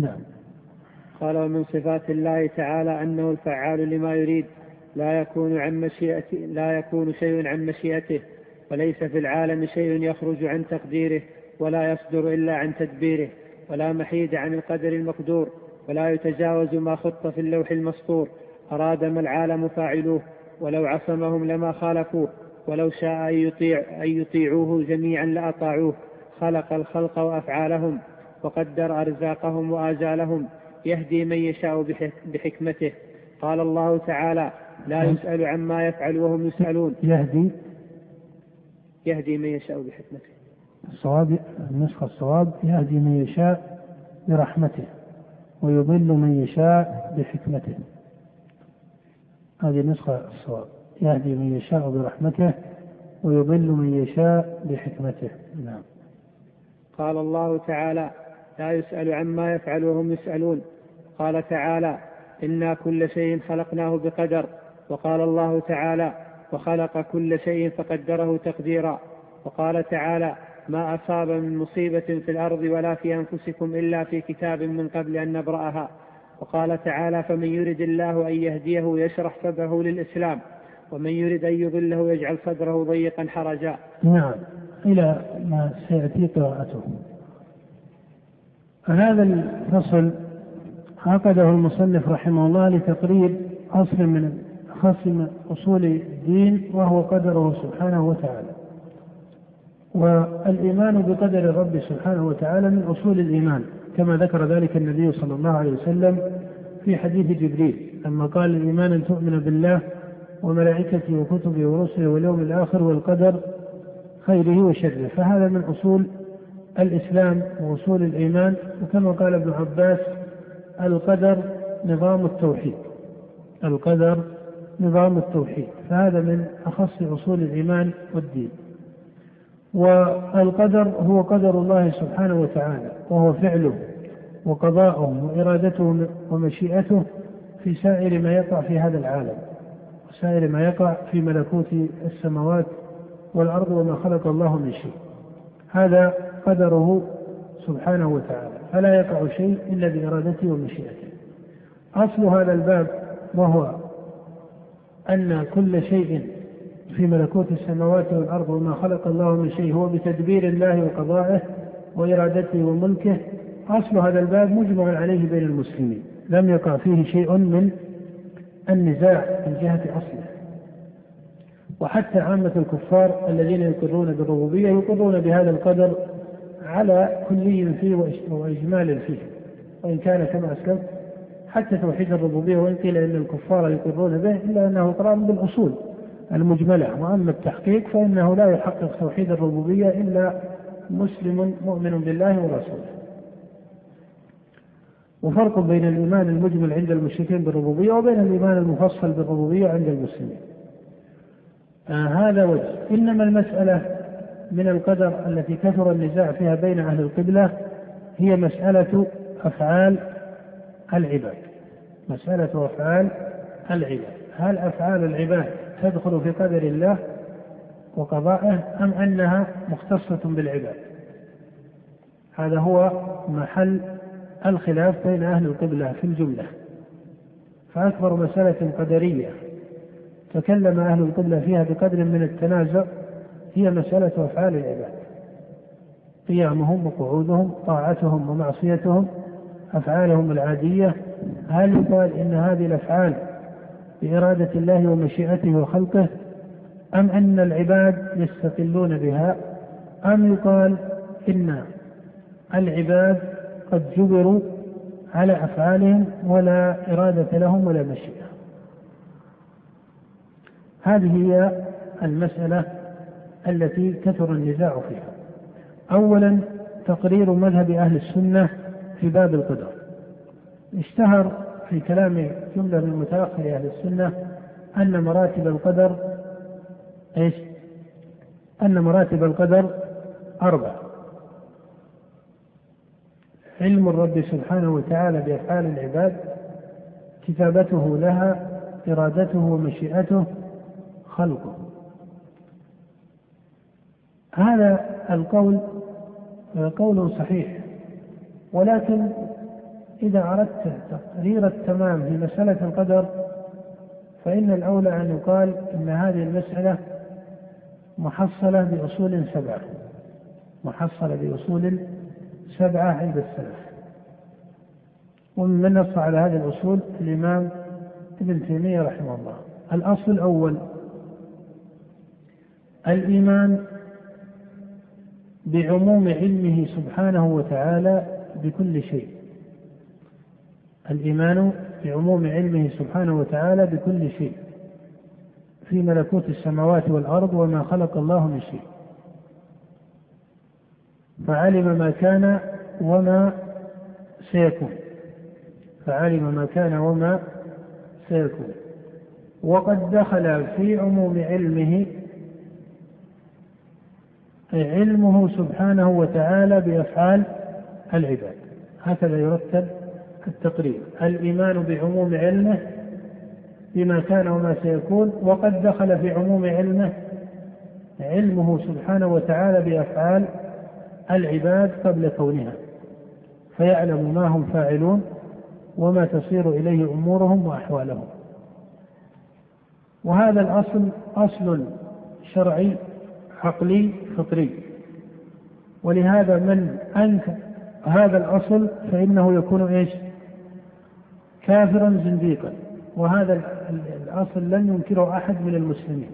نعم. قال ومن صفات الله تعالى أنه الفعال لما يريد لا يكون عن مشيئته لا يكون شيء عن مشيئته وليس في العالم شيء يخرج عن تقديره ولا يصدر إلا عن تدبيره ولا محيد عن القدر المقدور ولا يتجاوز ما خط في اللوح المسطور. أراد ما العالم فاعلوه ولو عصمهم لما خالفوه ولو شاء أن, يطيع أن يطيعوه جميعا لأطاعوه. خلق الخلق وأفعالهم. وقدر أرزاقهم وآجالهم يهدي من يشاء بحكمته. قال الله تعالى لا. يسأل عما يفعل وهم يسألون. يهدي. يهدي من يشاء بحكمته. الصواب النسخة الصواب يهدي من يشاء برحمته ويضل من يشاء بحكمته. هذه النسخة الصواب يهدي من يشاء برحمته ويضل من يشاء بحكمته. نعم. قال الله تعالى لا يسأل عما يفعل وهم يسألون. قال تعالى إنا كل شيء خلقناه بقدر وقال الله تعالى وخلق كل شيء فقدره تقديرا. وقال تعالى ما أصاب من مصيبة في الأرض ولا في أنفسكم إلا في كتاب من قبل أن نبرأها. وقال تعالى فمن يرد الله أن يهديه يشرح صدره للإسلام ومن يرد أن يضله يجعل صدره ضيقا حرجا. نعم إلى ما سيأتي قراءته. هذا الفصل عقده المصنف رحمه الله لتقريب أصل من خصم أصول الدين وهو قدره سبحانه وتعالى. والإيمان بقدر الرب سبحانه وتعالى من أصول الإيمان كما ذكر ذلك النبي صلى الله عليه وسلم في حديث جبريل لما قال الإيمان أن تؤمن بالله وملائكته وكتبه ورسله واليوم الآخر والقدر خيره وشره. فهذا من أصول الإسلام وأصول الإيمان وكما قال ابن عباس القدر نظام التوحيد. القدر نظام التوحيد. فهذا من أخص أصول الإيمان والدين. والقدر هو قدر الله سبحانه وتعالى وهو فعله وقضاؤه وإرادته ومشيئته في سائر ما يقع في هذا العالم وسائر ما يقع في ملكوت السماوات والأرض وما خلق الله من شيء. هذا قدره سبحانه وتعالى فلا يقع شيء إلا بإرادته ومشيئته. أصل هذا الباب وهو أن كل شيء في ملكوت السماوات والأرض وما خلق الله من شيء هو بتدبير الله وقضائه وإرادته وملكه. أصل هذا الباب مجمع عليه بين المسلمين. لم يقع فيه شيء من النزاع من جهة أصله. وحتى عامة الكفار الذين يقرون بالربوبية يقرون بهذا القدر على كلي فيه وإجمال فيه وإن كان كما أسلمت حتى توحيد الربوبية وإن قيل إن الكفار يقرون به إلا أنه إقرار بالأصول المجملة وأما التحقيق فإنه لا يحقق توحيد الربوبية إلا مسلم مؤمن بالله ورسوله. وفرق بين الإيمان المجمل عند المشركين بالربوبية وبين الإيمان المفصل بالربوبية عند المسلمين. آه هذا وجه. إنما المسألة من القدر التي كثر النزاع فيها بين أهل القبلة هي مسألة أفعال العباد. مسألة أفعال العباد. هل أفعال العباد تدخل في قدر الله وقضائه أم أنها مختصة بالعباد؟ هذا هو محل الخلاف بين أهل القبلة في الجملة. فأكبر مسألة قدرية تكلم أهل القبلة فيها بقدر من التنازع هي مسألة أفعال العباد. قيامهم وقعودهم طاعتهم ومعصيتهم أفعالهم العادية. هل يقال إن هذه الأفعال بإرادة الله ومشيئته وخلقه أم أن العباد يستقلون بها؟ أم يقال إن العباد قد جبروا على أفعالهم ولا إرادة لهم ولا مشيئة؟ هذه هي المسألة التي كثر النزاع فيها. أولا تقرير مذهب أهل السنة في باب القدر. اشتهر في كلام جملة من متأخر أهل السنة أن مراتب القدر إيش؟ أن مراتب القدر أربع. علم الرب سبحانه وتعالى بأفعال العباد كتابته لها إرادته ومشيئته خلقه. هذا القول قول صحيح. ولكن إذا أردت تقرير التمام في مسألة القدر فإن الأولى أن يقال أن هذه المسألة محصلة بأصول سبعة. محصلة بأصول سبعة عند السلف. ومن نص على هذه الأصول الإمام ابن تيمية رحمه الله. الأصل الأول الإيمان بعموم علمه سبحانه وتعالى بكل شيء. الإيمان بعموم علمه سبحانه وتعالى بكل شيء. في ملكوت السماوات والأرض وما خلق الله من شيء. فعلم ما كان وما سيكون. فعلم ما كان وما سيكون. وقد دخل في عموم علمه علمه سبحانه وتعالى بأفعال العباد. هكذا يرتب التقرير. الإيمان بعموم علمه بما كان وما سيكون وقد دخل في عموم علمه علمه سبحانه وتعالى بأفعال العباد قبل كونها. فيعلم ما هم فاعلون وما تصير إليه أمورهم وأحوالهم. وهذا الأصل أصل شرعي عقلي فطري. ولهذا من انكر هذا الأصل فإنه يكون إيش؟ كافرا زنديقا. وهذا الأصل لم ينكره أحد من المسلمين.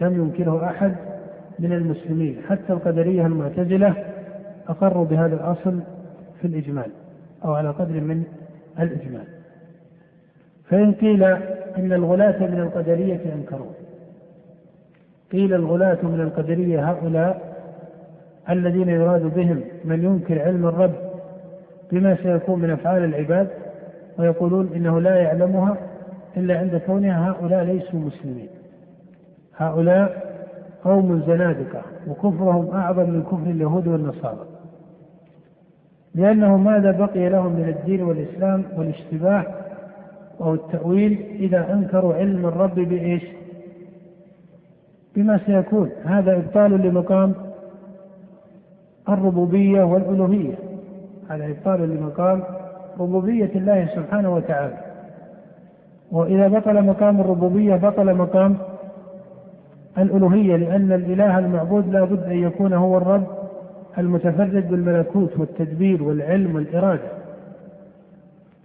لم ينكره أحد من المسلمين. حتى القدرية المعتزلة أقروا بهذا الأصل في الإجمال أو على قدر من الإجمال. فإن قيل إن الغلاة من القدرية أنكروا. قيل الغلاة من القدرية هؤلاء الذين يراد بهم من ينكر علم الرب بما سيكون من أفعال العباد ويقولون إنه لا يعلمها إلا عند كونها هؤلاء ليسوا مسلمين هؤلاء قوم زنادقة وكفرهم أعظم من كفر اليهود والنصارى لأنه ماذا بقي لهم من الدين والإسلام والاشتباه أو التأويل إذا أنكروا علم الرب بإيش؟ بما سيكون. هذا إبطال لمقام الربوبية والألوهية. هذا إبطال لمقام ربوبية الله سبحانه وتعالى. وإذا بطل مقام الربوبية بطل مقام الألوهية لأن الإله المعبود لا بد أن يكون هو الرب المتفرد بالملكوت والتدبير والعلم والإرادة.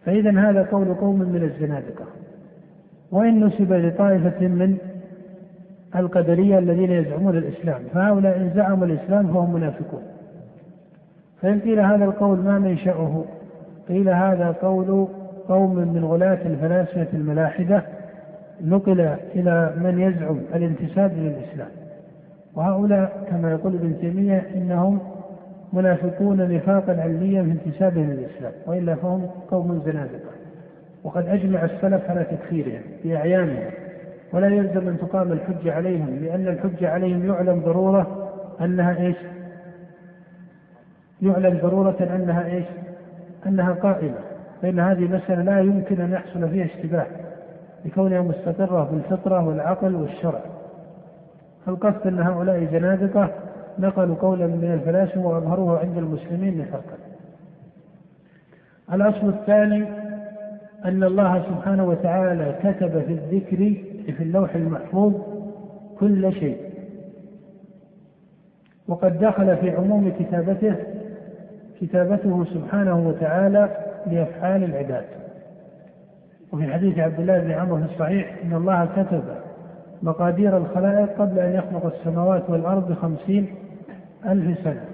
فإذا هذا قول قوم من الزنادقة. وإن نسب لطائفة من القدرية الذين يزعمون الإسلام. فهؤلاء إن زعموا الإسلام فهم منافقون فإن قيل هذا القول ما منشأه قيل هذا قول قوم من غلاة الفلاسفة الملاحدة نقل إلى من يزعم الانتساب للإسلام وهؤلاء كما يقول ابن تيمية إنهم منافقون نفاقا علميا في انتسابهم للاسلام وإلا فهم قوم زنادقة. وقد أجمع السلف على تكفيرهم بأعيانهم. ولا يلزم أن تقام الحجه عليهم لأن الحجه عليهم يعلم ضرورة أنها إيش؟ يعلم ضرورة أنها إيش؟ أنها قائمه فإن هذه مساله لا يمكن أن يحصل فيها اشتباه لكونها مستقرة بالفطره والعقل والشرع القصد أن هؤلاء زنادقه نقلوا قولا من الفلاسفه وأظهروه عند المسلمين نفاقا. الأصل الثاني أن الله سبحانه وتعالى كتب في الذكر في اللوح المحفوظ كل شيء. وقد دخل في عموم كتابته كتابته سبحانه وتعالى لأفعال العباد. وفي حديث عبد الله بن عمرو في الصحيح إن الله كتب مقادير الخلائق قبل أن يخلق السماوات والأرض بخمسين ألف سنة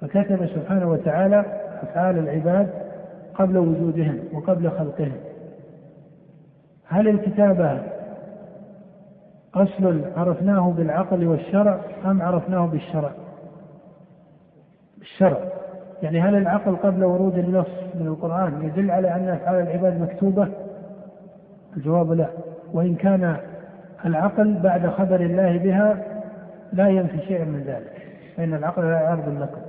فكتب سبحانه وتعالى أفعال العباد قبل وجودهم وقبل خلقهم هل الكتابة أصل عرفناه بالعقل والشرع أم عرفناه بالشرع؟ بالشرع يعني هل العقل قبل ورود النص من القرآن يدل على أن أفعال العباد مكتوبة؟ الجواب لا وإن كان العقل بعد خبر الله بها لا ينفي شيئا من ذلك فإن العقل لا يعارض النقل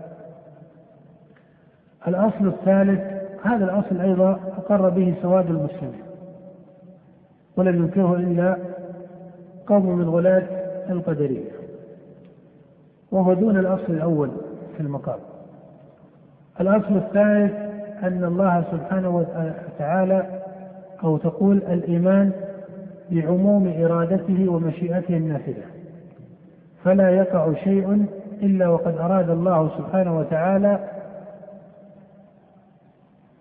الأصل الثالث هذا الأصل أيضا أقر به سواد المسلمين ولم ينكره إلا قوم من غلاة القدرية. وهو دون الأصل الأول في المقام. الأصل الثالث أن الله سبحانه وتعالى أو تقول الإيمان بعموم إرادته ومشيئته النافذة. فلا يقع شيء إلا وقد أراد الله سبحانه وتعالى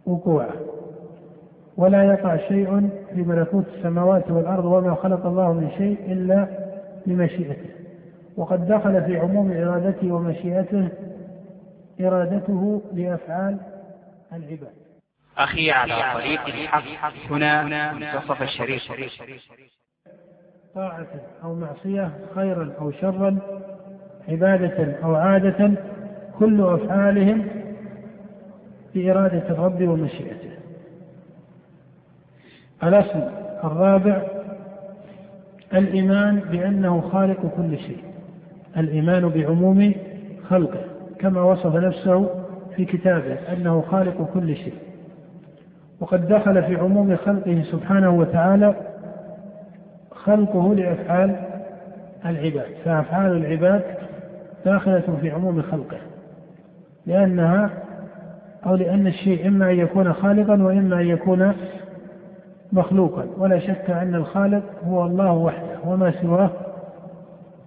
وقوعه. ولا يقع شيء في ملكوت السماوات والأرض وما خلق الله من شيء إلا بمشيئته. وقد دخل في عموم إرادته ومشيئته إرادته لأفعال العباد. أخي على طريق الحق هنا منتصف الشريف. طاعة أو معصية خيرا أو شرا عبادة أو عادة كل أفعالهم بإرادة الرب ومشيئته. الأصل الرابع الإيمان بأنه خالق كل شيء. الإيمان بعموم خلقه كما وصف نفسه في كتابه أنه خالق كل شيء. وقد دخل في عموم خلقه سبحانه وتعالى خلقه لأفعال العباد. فأفعال العباد داخلة في عموم خلقه لأنها أو لأن الشيء إما أن يكون خالقا وإما أن يكون مخلوقا. ولا شك أن الخالق هو الله وحده وما سواه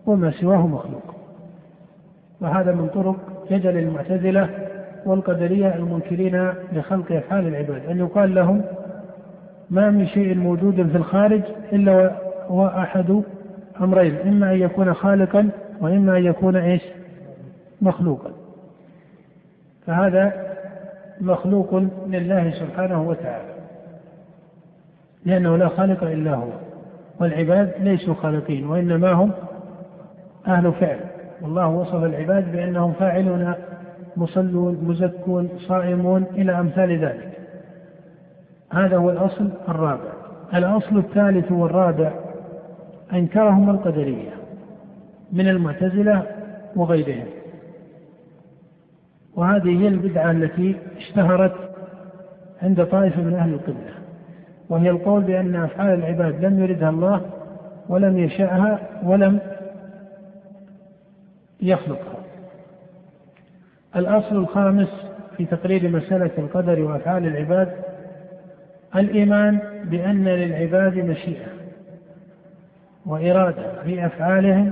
وما سواه مخلوق. وهذا من طرق جدل المعتزلة والقدرية المنكرين لخلق أفعال العباد. أن يقال لهم ما من شيء موجود في الخارج إلا هو أحد أمرين إما أن يكون خالقا وإما أن يكون إيش؟ مخلوقا. فهذا مخلوق لله سبحانه وتعالى. لأنه لا خالق إلا هو. والعباد ليسوا خالقين وإنما هم أهل فعل. والله وصف العباد بأنهم فاعلون مصلون مزكون صائمون إلى أمثال ذلك. هذا هو الأصل الرابع. الأصل الثالث والرابع أنكرهم القدرية من المعتزلة وغيرهم. وهذه هي البدعة التي اشتهرت عند طائفة من أهل القبلة. وهي القول بأن أفعال العباد لم يردها الله ولم يشاءها ولم يخلقها. الأصل الخامس في تقرير مسألة القدر وأفعال العباد الإيمان بأن للعباد مشيئة وإرادة في أفعالهم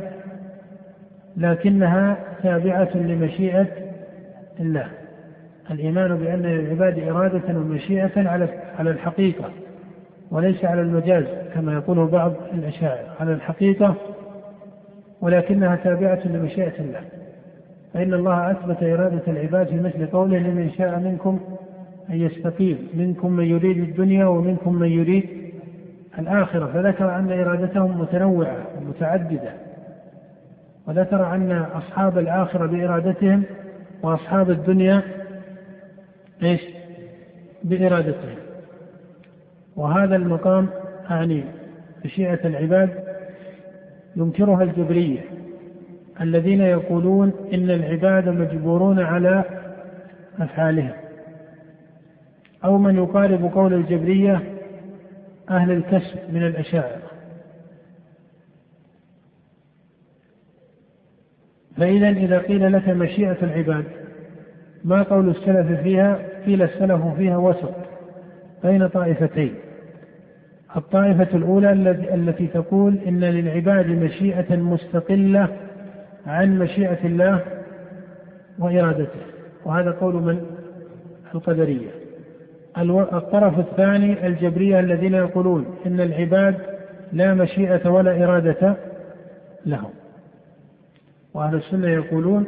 لكنها تابعة لمشيئة الله. الإيمان بأن للعباد إرادة ومشيئة على على الحقيقة. وليس على المجاز كما يقوله بعض الأشاعرة على الحقيقة ولكنها تابعة لمشيئة الله. فإن الله أثبت إرادة العباد في مثل قوله لمن شاء منكم أن يستقيم منكم من يريد الدنيا ومنكم من يريد الآخرة. فذكر أن إرادتهم متنوعة ومتعددة وذكر أن أصحاب الآخرة بإرادتهم وأصحاب الدنيا إيش؟ بإرادتهم. وهذا المقام أعني مشيئة العباد ينكرها الجبرية الذين يقولون إن العباد مجبورون على أفعالهم. أو من يقارب قول الجبرية أهل الكسب من الأشاعرة. فإذا إذا قيل لك مشيئة العباد ما قول السلف فيها؟ قيل السلف فيها وسط بين طائفتين. الطائفة الأولى التي تقول إن للعباد مشيئة مستقلة عن مشيئة الله وإرادته. وهذا قول من؟ القدرية. الطرف الثاني الجبرية الذين يقولون إن العباد لا مشيئة ولا إرادة لهم. وأهل السنة يقولون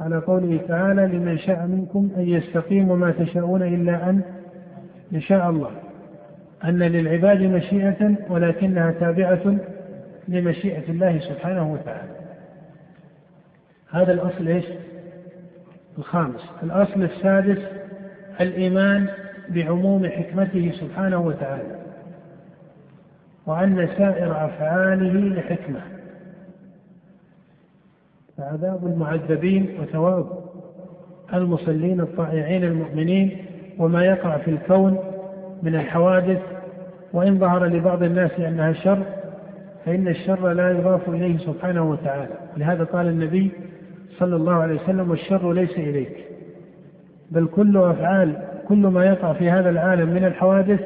على قوله تعالى لمن شاء منكم أن يستقيم وما تشاءون إلا أن يشاء الله. أن للعباد مشيئة ولكنها تابعة لمشيئة الله سبحانه وتعالى. هذا الأصل إيش؟ الخامس. الأصل السادس الإيمان بعموم حكمته سبحانه وتعالى وأن سائر أفعاله لحكمة. فعذاب المعذبين وثواب المصلين الطائعين المؤمنين وما يقع في الكون من الحوادث وإن ظهر لبعض الناس أنها شر فإن الشر لا يضاف إليه سبحانه وتعالى. لهذا قال النبي صلى الله عليه وسلم والشر ليس إليك. بل كل أفعال كل ما يقع في هذا العالم من الحوادث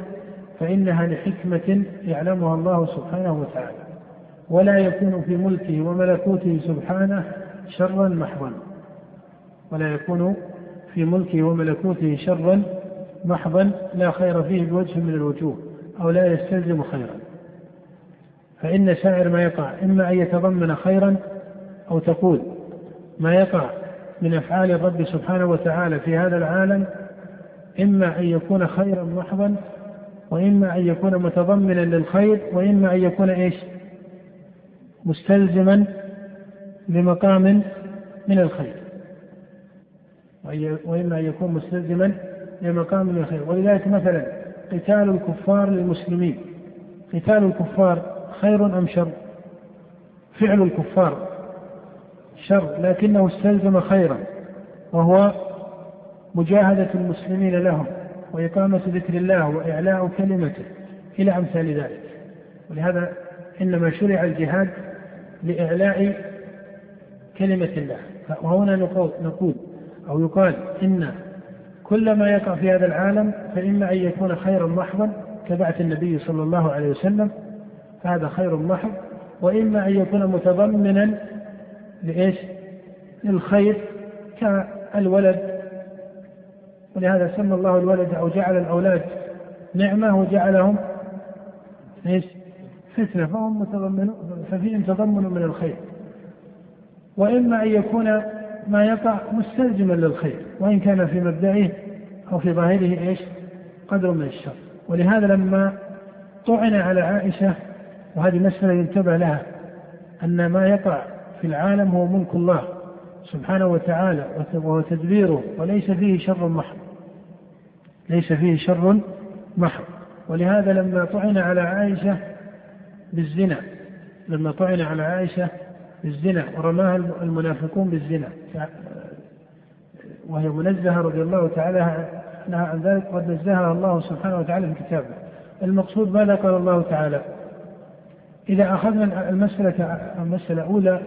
فإنها لحكمة يعلمها الله سبحانه وتعالى. ولا يكون في ملكه وملكوته سبحانه شرا محضا. ولا يكون في ملكه وملكوته شرا محضا لا خير فيه بوجه من الوجوه. أو لا يستلزم خيرا. فإن سائر ما يقع إما أن يتضمن خيرا أو تقول ما يقع من أفعال الرب سبحانه وتعالى في هذا العالم إما أن يكون خيرا محضا وإما أن يكون متضمنا للخير وإما أن يكون إيش؟ مستلزما لمقام من الخير. وإما أن يكون مستلزما لمقام من الخير. ولذلك مثلا قتال الكفار للمسلمين. قتال الكفار خير أم شر؟ فعل الكفار شر لكنه استلزم خيرا وهو مجاهدة المسلمين لهم وإقامة ذكر الله وإعلاء كلمته إلى أمثال ذلك. ولهذا إنما شرع الجهاد لإعلاء كلمة الله. وهنا نقول, أو يقال إن كل ما يقع في هذا العالم فإما أن يكون خيرا محضا كبعث النبي صلى الله عليه وسلم فهذا خير محض وإما أن يكون متضمنا لإيش؟ للخير كالولد ولهذا سمى الله الولد أو جعل الأولاد نعمة وجعلهم إيش؟ فتنة فهم متضمنون ففيهم تضمن من الخير وإما أن يكون ما يقع مستلزما للخير وإن كان في مبدئه أو في ظاهره إيش؟ قدر من الشر. ولهذا لما طعن على عائشة وهذه مسألة ينتبه لها أن ما يقع في العالم هو ملك الله سبحانه وتعالى وهو تدبيره وليس فيه شر محض. ليس فيه شر محض. ولهذا لما طعن على عائشة بالزنا لما طعن على عائشة بالزنا ورماها المنافقون بالزنا وهي منزهة رضي الله تعالى عنها عن ذلك قد نزهها الله سبحانه وتعالى في كتابه المقصود ماذا قال الله تعالى إذا أخذنا المسألة المسألة الأولى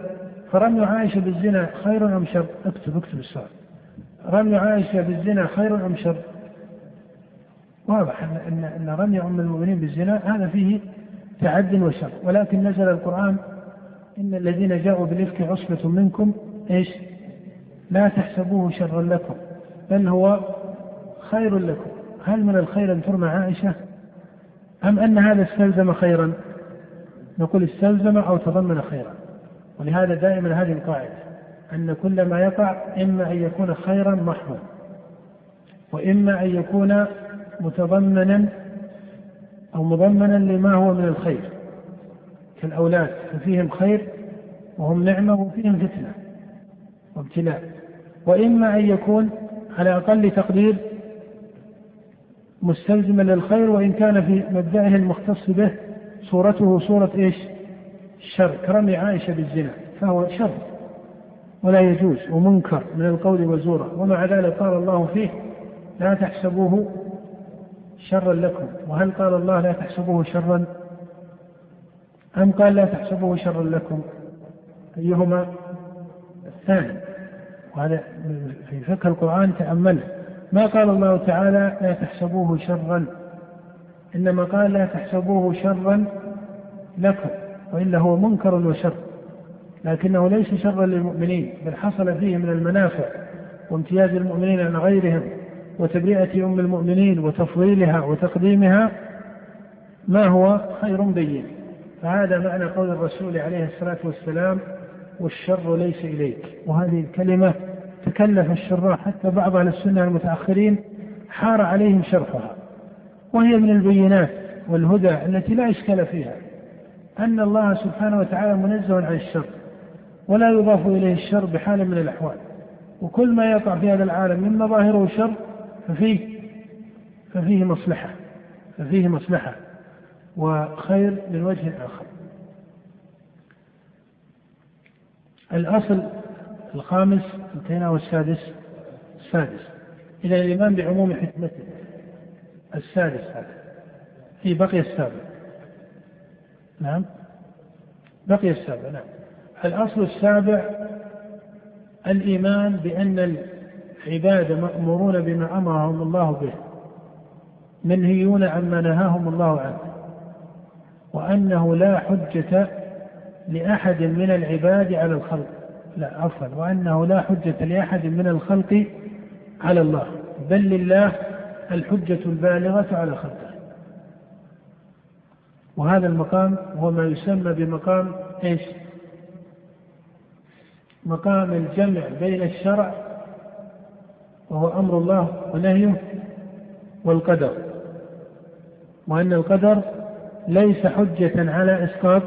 فرمي عائشة بالزنا خير أم شر؟ اكتب اكتب السؤال. رمي عائشة بالزنا خير أم شر؟ واضح أن أن أن رمي أم المؤمنين بالزنا هذا فيه تعد وشر، ولكن نزل القرآن إن الذين جاءوا بالإفك عصبة منكم إيش؟ لا تحسبوه شرا لكم بل هو خير لكم. هل من الخير أن ترمى عائشة؟ أم أن هذا استلزم خيرا؟ نقول استلزم أو تضمن خيرا. ولهذا دائما هذه القاعدة أن كل ما يقع إما أن يكون خيرا محضا وإما أن يكون متضمنا أو مضمنا لما هو من الخير. كالأولاد ففيهم خير وهم نعمة وفيهم فتنة وابتلاء. وإما أن يكون على أقل تقدير مستلزما للخير وإن كان في مبدأه المختص به صورته صورة إيش؟ الشر كرمي عائشة بالزنا فهو شر ولا يجوز ومنكر من القول والزورة ومع ذلك قال الله فيه لا تحسبوه شرا لكم. وهل قال الله لا تحسبوه شرا؟ أم قال لا تحسبوه شرا لكم؟ أيهما الثاني؟ وهذا في فقه القرآن تأمله. ما قال الله تعالى لا تحسبوه شرا. إنما قال لا تحسبوه شرا لكم وإلا هو منكر وشر. لكنه ليس شرا للمؤمنين بل حصل فيه من المنافع وامتياز المؤمنين عن غيرهم وتبرئة أم المؤمنين وتفضيلها وتقديمها ما هو خير بين. فهذا معنى قول الرسول عليه الصلاة والسلام والشر ليس إليك. وهذه الكلمة تكلف الشراح حتى بعض أهل السنة المتأخرين حار عليهم شرحها. وهي من البينات والهدى التي لا إشكال فيها. أن الله سبحانه وتعالى منزه عن الشر ولا يضاف إليه الشر بحال من الأحوال. وكل ما يقع في هذا العالم من مظاهره شر ففيه ففيه مصلحة ففيه مصلحة وخير من وجه آخر الأصل الخامس انتهينا والسادس السادس. إلى الإيمان بعموم حكمته. السادس هذا. في بقي السابع نعم. بقي السابع نعم. الأصل السابع الإيمان بأن عباد مأمورون بما أمرهم الله به. منهيون عما نهاهم الله عنه. وأنه لا حجة لأحد من العباد على الخلق. لا عفوا وأنه لا حجة لأحد من الخلق على الله بل لله الحجة البالغة على خلقه. وهذا المقام هو ما يسمى بمقام إيش؟ مقام الجمع بين الشرع وهو أمر الله ونهيه والقدر. وأن القدر ليس حجة على إسقاط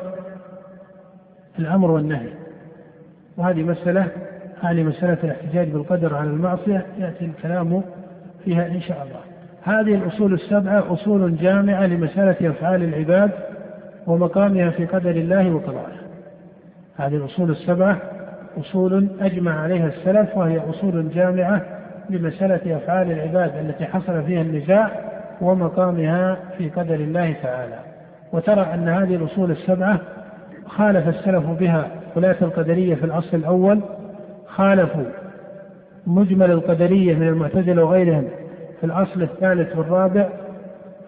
الأمر والنهي. وهذه مسألة هذه مسألة الاحتجاج بالقدر على المعصية يأتي الكلام فيها إن شاء الله. هذه الأصول السبعة أصول جامعة لمسألة أفعال العباد ومقامها في قدر الله وقضائه. هذه الأصول السبعة أصول أجمع عليها السلف وهي أصول جامعة لمسألة أفعال العباد التي حصل فيها النزاع ومقامها في قدر الله تعالى. وترى أن هذه الأصول السبعة خالف السلف بها ولاة القدرية في الأصل الأول خالفوا مجمل القدرية من المعتزلة وغيرهم في الأصل الثالث والرابع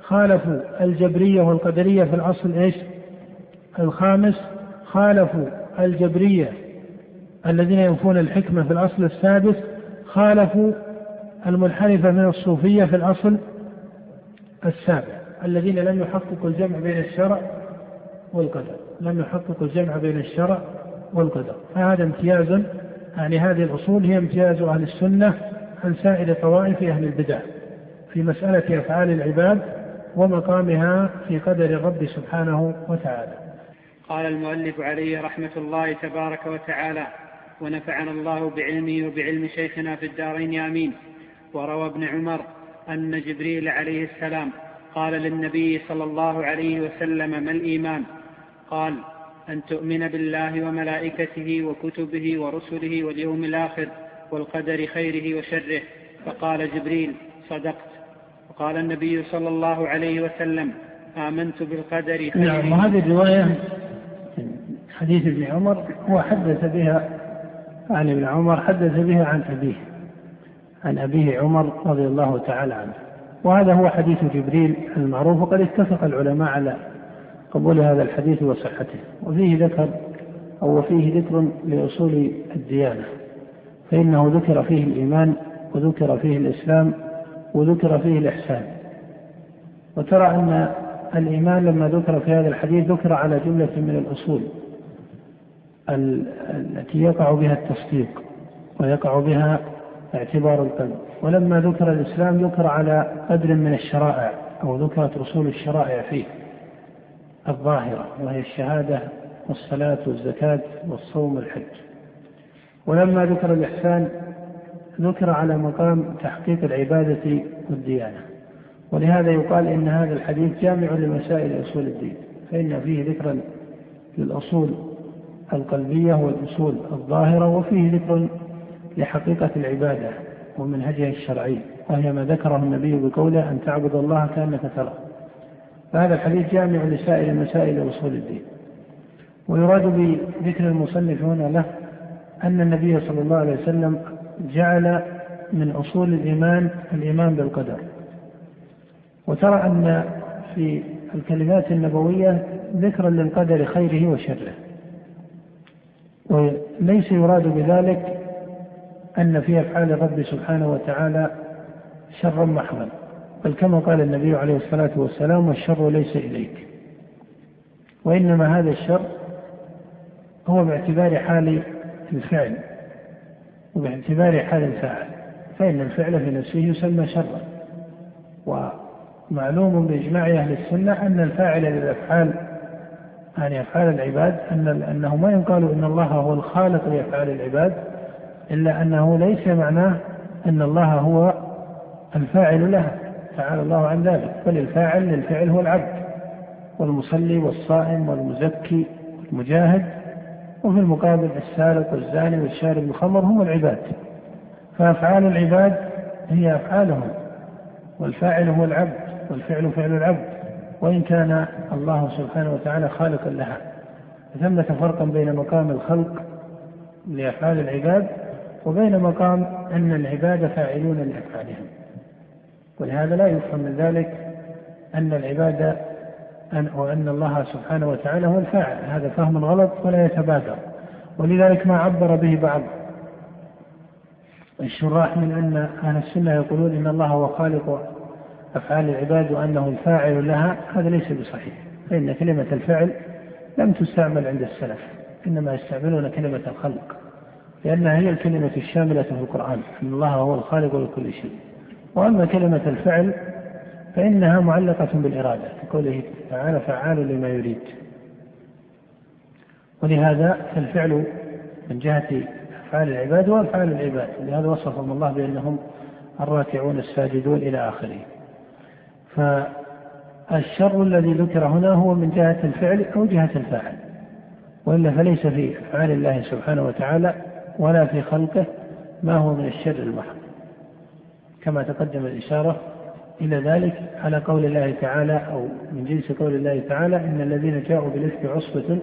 خالفوا الجبرية والقدرية في الأصل إيش؟ الخامس خالفوا الجبرية الذين ينفون الحكمة في الأصل السادس خالفوا المنحرفة من الصوفية في الأصل السابع الذين لم يحققوا الجمع بين الشرع والقدر. لم يحققوا الجمع بين الشرع والقدر فهذا امتياز يعني هذه الأصول هي امتياز أهل السنة عن سائر طوائف أهل البدع في مسألة أفعال العباد ومقامها في قدر الرب سبحانه وتعالى. قال المؤلف عليه رحمة الله تبارك وتعالى: ونفعنا الله بعلمه وبعلم شيخنا في الدارين آمين. وروى ابن عمر أن جبريل عليه السلام قال للنبي صلى الله عليه وسلم ما الإيمان؟ قال أن تؤمن بالله وملائكته وكتبه ورسله واليوم الآخر والقدر خيره وشره. فقال جبريل صدقت. وقال النبي صلى الله عليه وسلم آمنت بالقدر خيره نعم وهذه الرواية حديث ابن عمر هو حدث بها عن ابن عمر حدث بها عن أبيه عن أبيه عمر رضي الله تعالى عنه. وهذا هو حديث جبريل المعروف وقد اتفق العلماء على قبول هذا الحديث وصحته. وفيه ذكر أو وفيه ذكر لأصول الديانة. فإنه ذكر فيه الإيمان وذكر فيه الإسلام وذكر فيه الإحسان. وترى أن الإيمان لما ذكر في هذا الحديث ذكر على جملة من الأصول التي يقع بها التصديق ويقع بها اعتبار القلب. ولما ذكر الإسلام ذكر على قدر من الشرائع أو ذكرت أصول الشرائع فيه. الظاهرة وهي الشهادة والصلاة والزكاة والصوم والحج. ولما ذكر الإحسان ذكر على مقام تحقيق العبادة والديانة. ولهذا يقال إن هذا الحديث جامع لمسائل أصول الدين فإن فيه ذكرا للأصول القلبية والأصول الظاهرة وفيه ذكر لحقيقة العبادة ومنهجها الشرعي وهي ما ذكره النبي بقوله أن تعبد الله كأنك تراه. فهذا الحديث جامع لسائر مسائل أصول الدين. ويراد بذكر المصنف هنا له أن النبي صلى الله عليه وسلم جعل من أصول الإيمان الإيمان بالقدر. وترى أن في الكلمات النبوية ذكرا للقدر خيره وشره. وليس يراد بذلك أن في أفعال الرب سبحانه وتعالى شرا محضا. بل كما قال النبي عليه الصلاة والسلام والشر ليس إليك. وإنما هذا الشر هو باعتبار حال الفعل وباعتبار حال الفاعل. فإن الفعل في نفسه يسمى شرا. ومعلوم بإجماع أهل السنة أن الفاعل للأفعال يعني أفعال العباد أن أنه ما يقال أن الله هو الخالق لأفعال العباد إلا أنه ليس معناه أن الله هو الفاعل لها. تعالى الله عن ذلك. بل الفاعل للفعل هو العبد والمصلي والصائم والمزكي والمجاهد وفي المقابل السارق والزاني والشارب الخمر هم العباد. فأفعال العباد هي أفعالهم والفاعل هو العبد والفعل فعل العبد وإن كان الله سبحانه وتعالى خالقا لها. ثمة فرقا بين مقام الخلق لأفعال العباد وبين مقام أن العباد فاعلون لأفعالهم. ولهذا لا يفهم من ذلك أن العباد أن وأن الله سبحانه وتعالى هو الفاعل. هذا فهم غلط ولا يتبادر. ولذلك ما عبر به بعض الشراح من أن أهل السنة يقولون إن الله هو خالق أفعال العباد وأنه الفاعل لها. هذا ليس بصحيح. فإن كلمة الفعل لم تستعمل عند السلف إنما يستعملون كلمة الخلق لأنها هي الكلمة الشاملة في القرآن أن الله هو الخالق لكل شيء. وأما كلمة الفعل فإنها معلقة بالإرادة كقوله تعالى فعال لما يريد. ولهذا فالفعل من جهة أفعال العباد وأفعال العباد. لهذا وصفهم الله بأنهم الراكعون الساجدون إلى آخره. فالشر الذي ذكر هنا هو من جهة الفعل أو جهة الفاعل. وإلا فليس في أفعال الله سبحانه وتعالى ولا في خلقه ما هو من الشر المحض. كما تقدم الإشارة إلى ذلك على قول الله تعالى أو من جنس قول الله تعالى إن الذين جاءوا بالإفك عصبة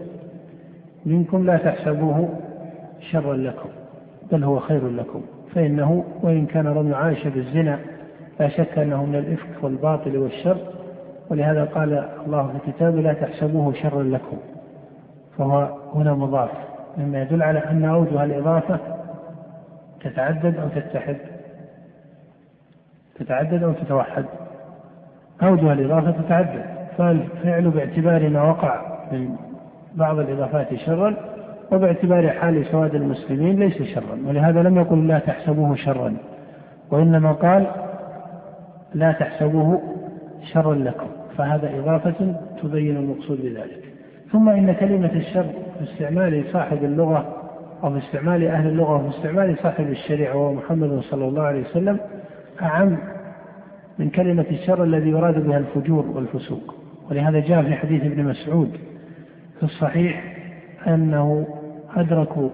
منكم لا تحسبوه شرا لكم بل هو خير لكم فإنه وإن كان رمي عائشة بالزنا لا شك أنه من الإفك والباطل والشر ولهذا قال الله في كتابه لا تحسبوه شرا لكم فهو هنا مضاف مما يدل على أن أوجه الإضافة تتعدد أو تتحد. تتعدد أو تتوحد. أوجه الإضافة تتعدد. فالفعل باعتبار ما وقع من بعض الإضافات شرا وباعتبار حال سواد المسلمين ليس شرا. ولهذا لم يقل لا تحسبوه شرا. وإنما قال لا تحسبوه شرا لكم. فهذا إضافة تبين المقصود بذلك. ثم إن كلمة الشر في استعمال صاحب اللغة أو في استعمال أهل اللغة وفي استعمال صاحب الشريعة وهو محمد صلى الله عليه وسلم أعم من كلمة الشر الذي يراد بها الفجور والفسوق. ولهذا جاء في حديث ابن مسعود في الصحيح أنه أدركوا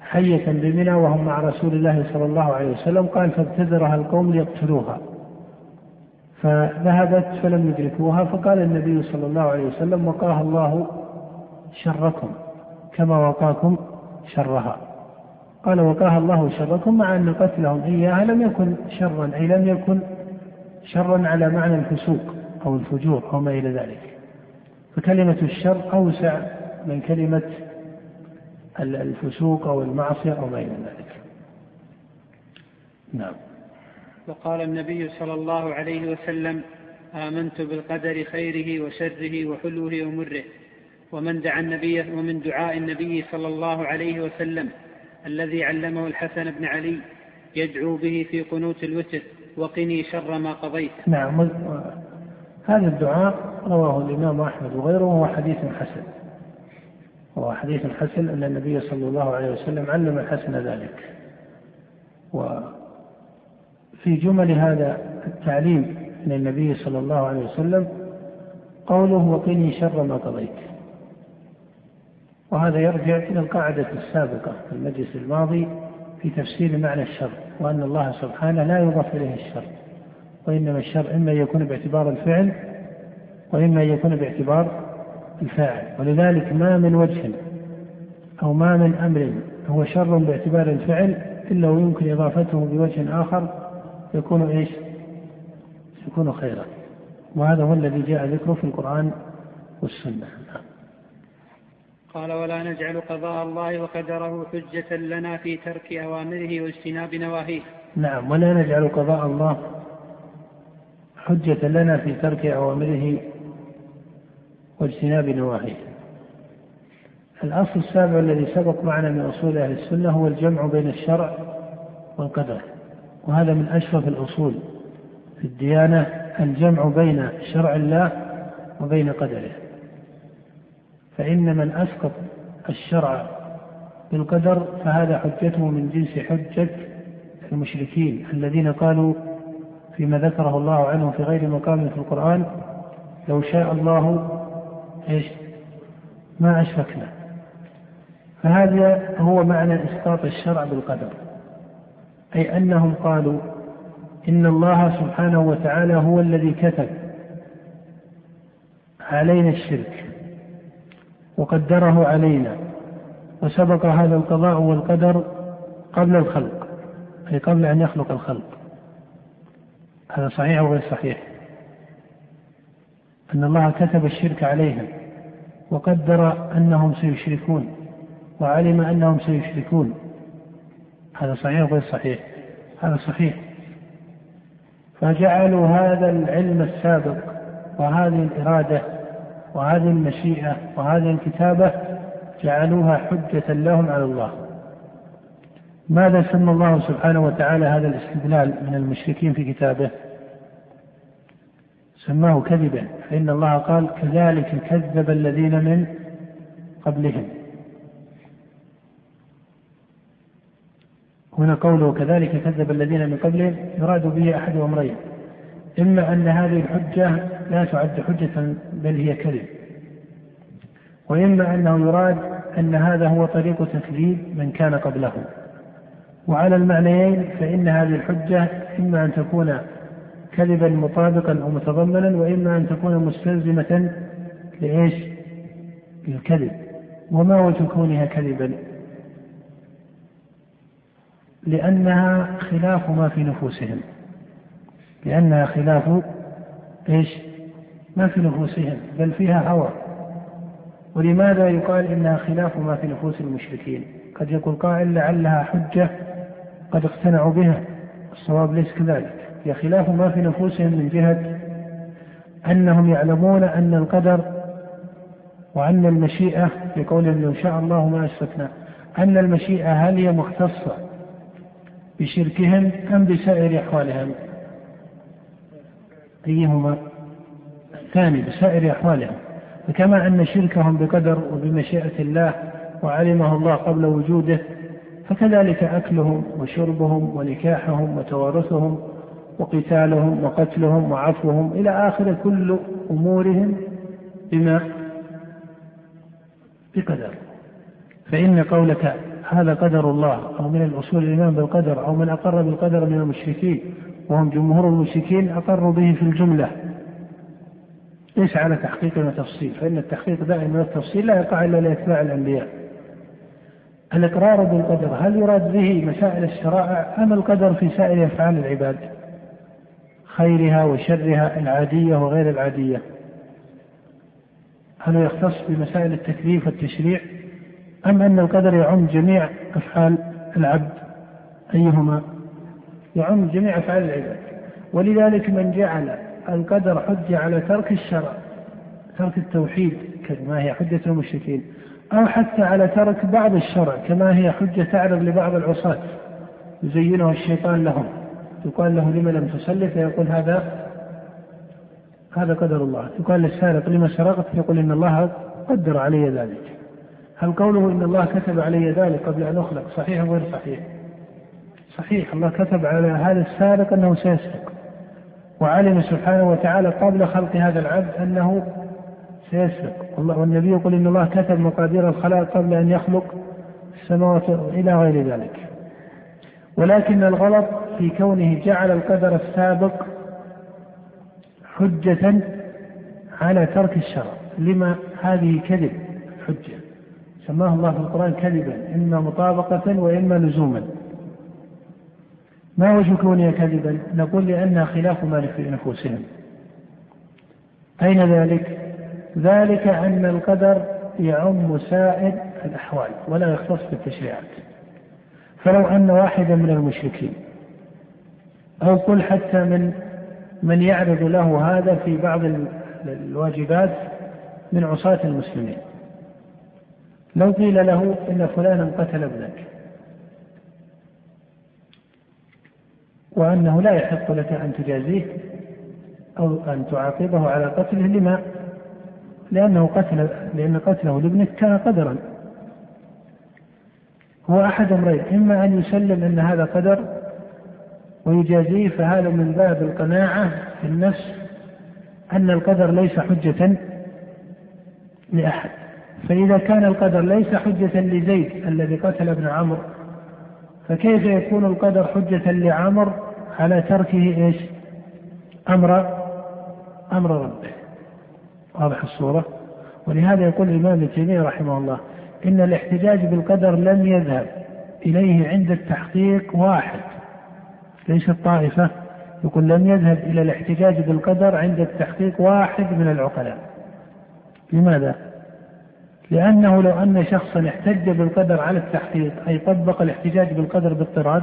حية بمنى وهم مع رسول الله صلى الله عليه وسلم قال فابتدرها القوم ليقتلوها. فذهبت فلم يدركوها فقال النبي صلى الله عليه وسلم وقاها الله شركم كما وقاكم شرها. قال وقاها الله شركم مع أن قتلهم إياها لم يكن شرا أي لم يكن شرا على معنى الفسوق أو الفجور أو ما إلى ذلك. فكلمة الشر أوسع من كلمة الفسوق أو المعصية أو ما إلى ذلك. نعم. وقال النبي صلى الله عليه وسلم آمنت بالقدر خيره وشره وحلوه ومره ومن دعا النبي ومن دعاء النبي صلى الله عليه وسلم الذي علمه الحسن بن علي يدعو به في قنوت الوتر وقني شر ما قضيت. نعم هذا الدعاء رواه الإمام أحمد وغيره وهو حديث حسن. وهو حديث حسن أن النبي صلى الله عليه وسلم علم الحسن ذلك. وفي جمل هذا التعليم من النبي صلى الله عليه وسلم قوله وقني شر ما قضيت. وهذا يرجع إلى القاعدة السابقة في المجلس الماضي في تفسير معنى الشر وأن الله سبحانه لا يضاف إليه الشر وإنما الشر إما يكون باعتبار الفعل وإما يكون باعتبار الفاعل ولذلك ما من وجه أو ما من أمر هو شر باعتبار الفعل إلا ويمكن إضافته بوجه آخر يكون إيش؟ يكون خيرا. وهذا هو الذي جاء ذكره في القرآن والسنة. قال ولا نجعل قضاء الله وقدره حجة لنا في ترك أوامره واجتناب نواهيه. نعم ولا نجعل قضاء الله حجة لنا في ترك أوامره واجتناب نواهيه. الأصل السابع الذي سبق معنا من أصول أهل السنة هو الجمع بين الشرع والقدر وهذا من أشرف الأصول في الديانة الجمع بين شرع الله وبين قدره. فإن من أسقط الشرع بالقدر فهذا حجته من جنس حجة المشركين الذين قالوا فيما ذكره الله عنه في غير مقام في القرآن لو شاء الله إيش؟ ما أشركنا. فهذا هو معنى إسقاط الشرع بالقدر. أي أنهم قالوا إن الله سبحانه وتعالى هو الذي كتب علينا الشرك. وقدره علينا وسبق هذا القضاء والقدر قبل الخلق أي قبل أن يخلق الخلق. هذا صحيح أو غير صحيح؟ أن الله كتب الشرك عليهم وقدر أنهم سيشركون وعلم أنهم سيشركون. هذا صحيح أو غير صحيح؟ هذا صحيح. فجعلوا هذا العلم السابق وهذه الإرادة وهذه المشيئة وهذه الكتابة جعلوها حجة لهم على الله. ماذا سمى الله سبحانه وتعالى هذا الاستدلال من المشركين في كتابه؟ سماه كذبا فإن الله قال كذلك كذب الذين من قبلهم. هنا قوله كذلك كذب الذين من قبلهم يراد به أحد أمرين إما أن هذه الحجة لا تعد حجة بل هي كذب وإما أنه يراد أن هذا هو طريق تكذيب من كان قبله وعلى المعنيين فإن هذه الحجة إما أن تكون كذبا مطابقا أو متضمنا وإما أن تكون مستلزمة لإيش؟ للكذب وما وجه كونها كذبا؟ لأنها خلاف ما في نفوسهم لأنها خلاف إيش؟ ما في نفوسهم بل فيها هوى ولماذا يقال إنها خلاف ما في نفوس المشركين؟ قد يقول قائل لعلها حجة قد اقتنعوا بها الصواب ليس كذلك هي خلاف ما في نفوسهم من جهة أنهم يعلمون أن القدر وأن المشيئة في قولهم لو شاء الله ما أشركنا أن المشيئة هل هي مختصة بشركهم أم بسائر أحوالهم؟ أيهما الثاني بسائر أحوالهم فكما أن شركهم بقدر وبمشيئة الله وعلمه الله قبل وجوده فكذلك أكلهم وشربهم ونكاحهم وتوارثهم وقتالهم وقتلهم وعفوهم إلى آخر كل أمورهم بما بقدر. فإن قولك هذا قدر الله أو من الأصول الإيمان بالقدر أو من أقر بالقدر من المشركين وهم جمهور المشركين أقروا به في الجملة. ليس على تحقيق وتفصيل فإن التحقيق دائما والتفصيل لا يقع إلا لإتباع الأنبياء. الإقرار بالقدر هل يراد به مسائل الشرائع أم القدر في سائر أفعال العباد؟ خيرها وشرها العادية وغير العادية. هل يختص بمسائل التكليف والتشريع؟ أم أن القدر يعم جميع أفعال العبد أيهما؟ يعم جميع أفعال العباد. ولذلك من جعل القدر حجة على ترك الشرع ترك التوحيد كما هي حجة المشركين أو حتى على ترك بعض الشرع كما هي حجة تعرض لبعض العصاة يزينه الشيطان لهم يقال له لم لم تصلي فيقول هذا هذا قدر الله. يقال للسارق لما سرقت؟ فيقول إن الله قدر علي ذلك. هل قوله إن الله كتب علي ذلك قبل أن أخلق صحيح أو غير صحيح؟ صحيح الله كتب على هذا السارق أنه سيسرق. وعلم سبحانه وتعالى قبل خلق هذا العبد أنه سيسرق والنبي يقول إن الله كتب مقادير الخلائق قبل أن يخلق السماوات إلى غير ذلك. ولكن الغلط في كونه جعل القدر السابق حجة على ترك الشرع. لما هذه كذب حجة؟ سماه الله في القرآن كذبا. إما مطابقة وإما لزوما. ما وجه كونها كذبا؟ نقول لأنها خلاف ما في نفوسهم. أين ذلك؟ ذلك أن القدر يعم سائر الأحوال ولا يختص بالتشريعات. فلو أن واحدا من المشركين أو قل حتى من من يعرض له هذا في بعض الواجبات من عصاة المسلمين لو قيل له إن فلانا قتل ابنك وأنه لا يحق لك أن تجازيه أو أن تعاقبه على قتله. لما؟ لأنه قتل لأن قتله لابنك كان قدرا. هو أحد أمرين إما أن يسلم أن هذا قدر ويجازيه فهذا من باب القناعة في النفس أن القدر ليس حجة لأحد. فإذا كان القدر ليس حجة لزيد الذي قتل ابن عمرو فكيف يكون القدر حجة لعمر على تركه إيش؟ أمر أمر ربه. واضح الصورة؟ ولهذا يقول الإمام ابن تيمية رحمه الله إن الاحتجاج بالقدر لم يذهب إليه عند التحقيق واحد ليس الطائفة يقول لم يذهب إلى الاحتجاج بالقدر عند التحقيق واحد من العقلاء لماذا؟ لأنه لو أن شخصا احتج بالقدر على التحقيق أي طبق الاحتجاج بالقدر باضطراد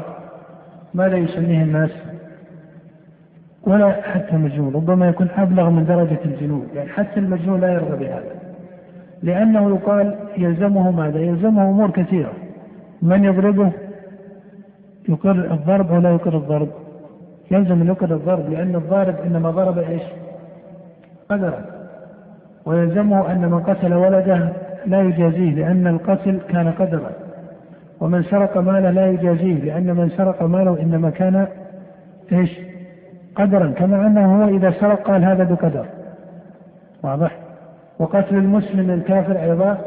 ماذا يسميه الناس؟ ولا حتى المجنون ربما يكون أبلغ من درجة الجنون يعني حتى المجنون لا يرضى بهذا لأنه يقال يلزمه ماذا؟ يلزمه أمور كثيرة من يضربه يقر الضرب أو لا يقر الضرب يلزم أن يقر الضرب لأن الضارب إنما ضرب إيش؟ قدرا ويلزمه أن من قتل ولده لا يجازيه لأن القتل كان قدرا ومن سرق ماله لا يجازيه لأن من سرق ماله إنما كان إيش؟ قدرا كما أنه هو إذا سرق قال هذا بقدر. واضح؟ وقتل المسلم الكافر أيضا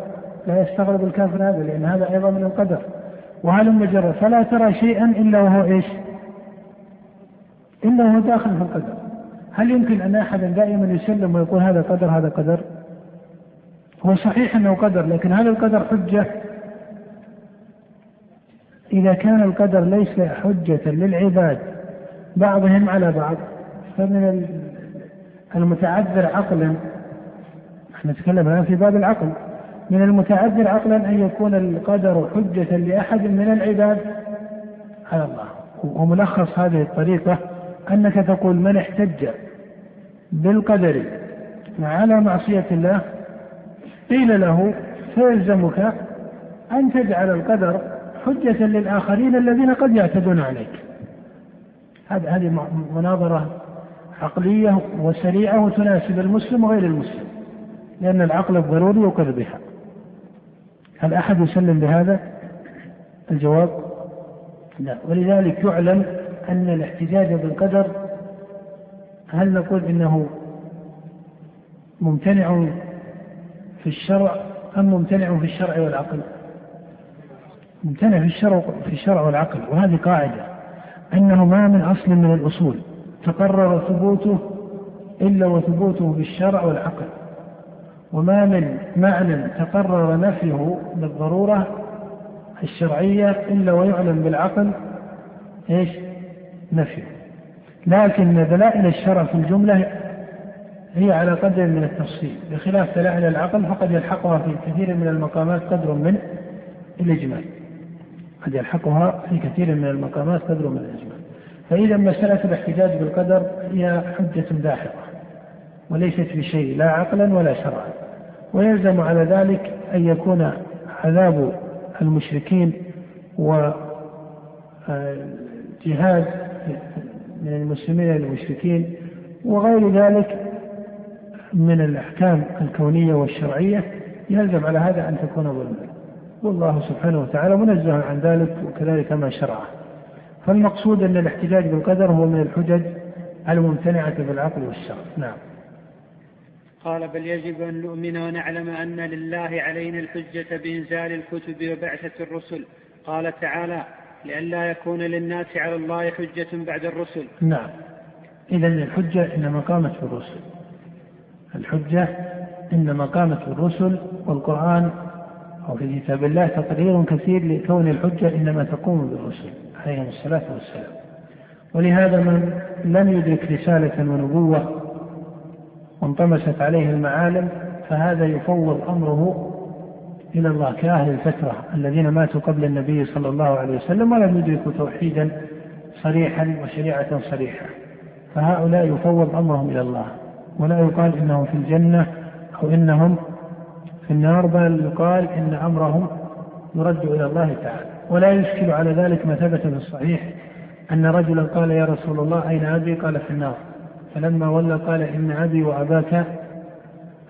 لا يستغرب الكافر هذا لأن هذا أيضا من القدر. وهل مجرد فلا ترى شيئا إلا وهو إيش؟ إلا وهو داخل في القدر. هل يمكن أن أحدا دائما يسلم ويقول هذا قدر هذا قدر؟ هو صحيح أنه قدر لكن هل القدر حجة؟ إذا كان القدر ليس حجة للعباد بعضهم على بعض. فمن المتعذر عقلا إحنا نتكلم الآن في باب العقل. من المتعذر عقلا أن يكون القدر حجة لأحد من العباد على الله. وملخص هذه الطريقة أنك تقول من احتج بالقدر على معصية الله قيل له فيلزمك أن تجعل القدر حجة للآخرين الذين قد يعتدون عليك هذه مناظرة عقلية وسريعة وتناسب المسلم وغير المسلم لأن العقل الضروري يقر بها هل أحد يسلم بهذا؟ الجواب لا ولذلك يعلم أن الاحتجاج بالقدر هل نقول إنه ممتنع في الشرع أم ممتنع في الشرع والعقل؟ ممتنع في الشرع في الشرع والعقل وهذه قاعدة. أنه ما من أصل من الأصول. تقرر ثبوته إلا وثبوته بالشرع والعقل. وما من معنى تقرر نفيه بالضرورة الشرعية إلا ويعلم بالعقل إيش؟ نفيه. لكن دلائل الشرع في الجملة هي على قدر من التفصيل. بخلاف دلائل العقل فقد يلحقها في كثير من المقامات قدر من الإجمال. قد يلحقها في كثير من المقامات قدر من الإجمال فإذا مسألة الاحتجاج بالقدر هي حجة داحضة وليست بشيء لا عقلا ولا شرعا. ويلزم على ذلك أن يكون عذاب المشركين وجهاد من المسلمين للمشركين وغير ذلك من الأحكام الكونية والشرعية. يلزم على هذا أن تكون ظلما. والله سبحانه وتعالى منزه عن ذلك وكذلك ما شرعه. فالمقصود أن الاحتجاج بالقدر هو من الحجج الممتنعة بالعقل والشرع. نعم. قال بل يجب أن نؤمن ونعلم أن لله علينا الحجة بإنزال الكتب وبعثة الرسل. قال تعالى لئلا يكون للناس على الله حجة بعد الرسل. نعم. إذا الحجة إنما قامت في الرسل الحجة إنما قامت في الرسل والقرآن أو في كتاب الله تقرير كثير لكون الحجة إنما تقوم بالرسل عليهم الصلاة والسلام. ولهذا من لم يدرك رسالة ونبوة وانطمست عليه المعالم فهذا يفوض أمره إلى الله كأهل الفترة الذين ماتوا قبل النبي صلى الله عليه وسلم ولم يدركوا توحيدا صريحا وشريعة صريحة. فهؤلاء يفوض أمرهم إلى الله. ولا يقال إنهم في الجنة أو إنهم في النار بل يقال إن أمرهم يرد إلى الله تعالى. ولا يشكل على ذلك ما ثبت في الصحيح أن رجلا قال يا رسول الله أين أبي؟ قال في النار. فلما ولى قال إن أبي وأباك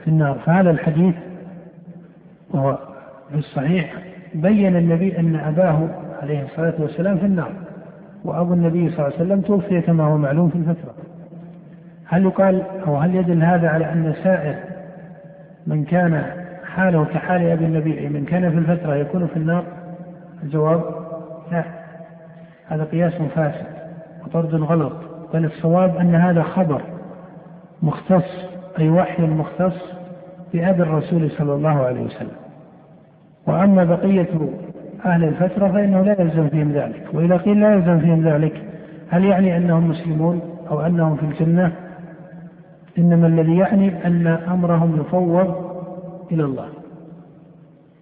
في النار. فهذا الحديث وهو في الصحيح بين النبي أن أباه عليه الصلاة والسلام في النار وأبو النبي صلى الله عليه وسلم توفي كما هو معلوم في الفترة. هل يقال أو هل يدل هذا على أن سائر من كان حاله كحال أبي النبي. من كان في الفترة يكون في النار الجواب لا. هذا قياس فاسد وطرد غلط. بل الصواب أن هذا خبر مختص أي وحي مختص بأبي الرسول صلى الله عليه وسلم. وأما بقية أهل الفترة فإنه لا يلزم فيهم ذلك. وإذا قيل لا يلزم فيهم ذلك هل يعني أنهم مسلمون أو أنهم في الجنة؟ إنما الذي يعني أن أمرهم يفوض إلى الله.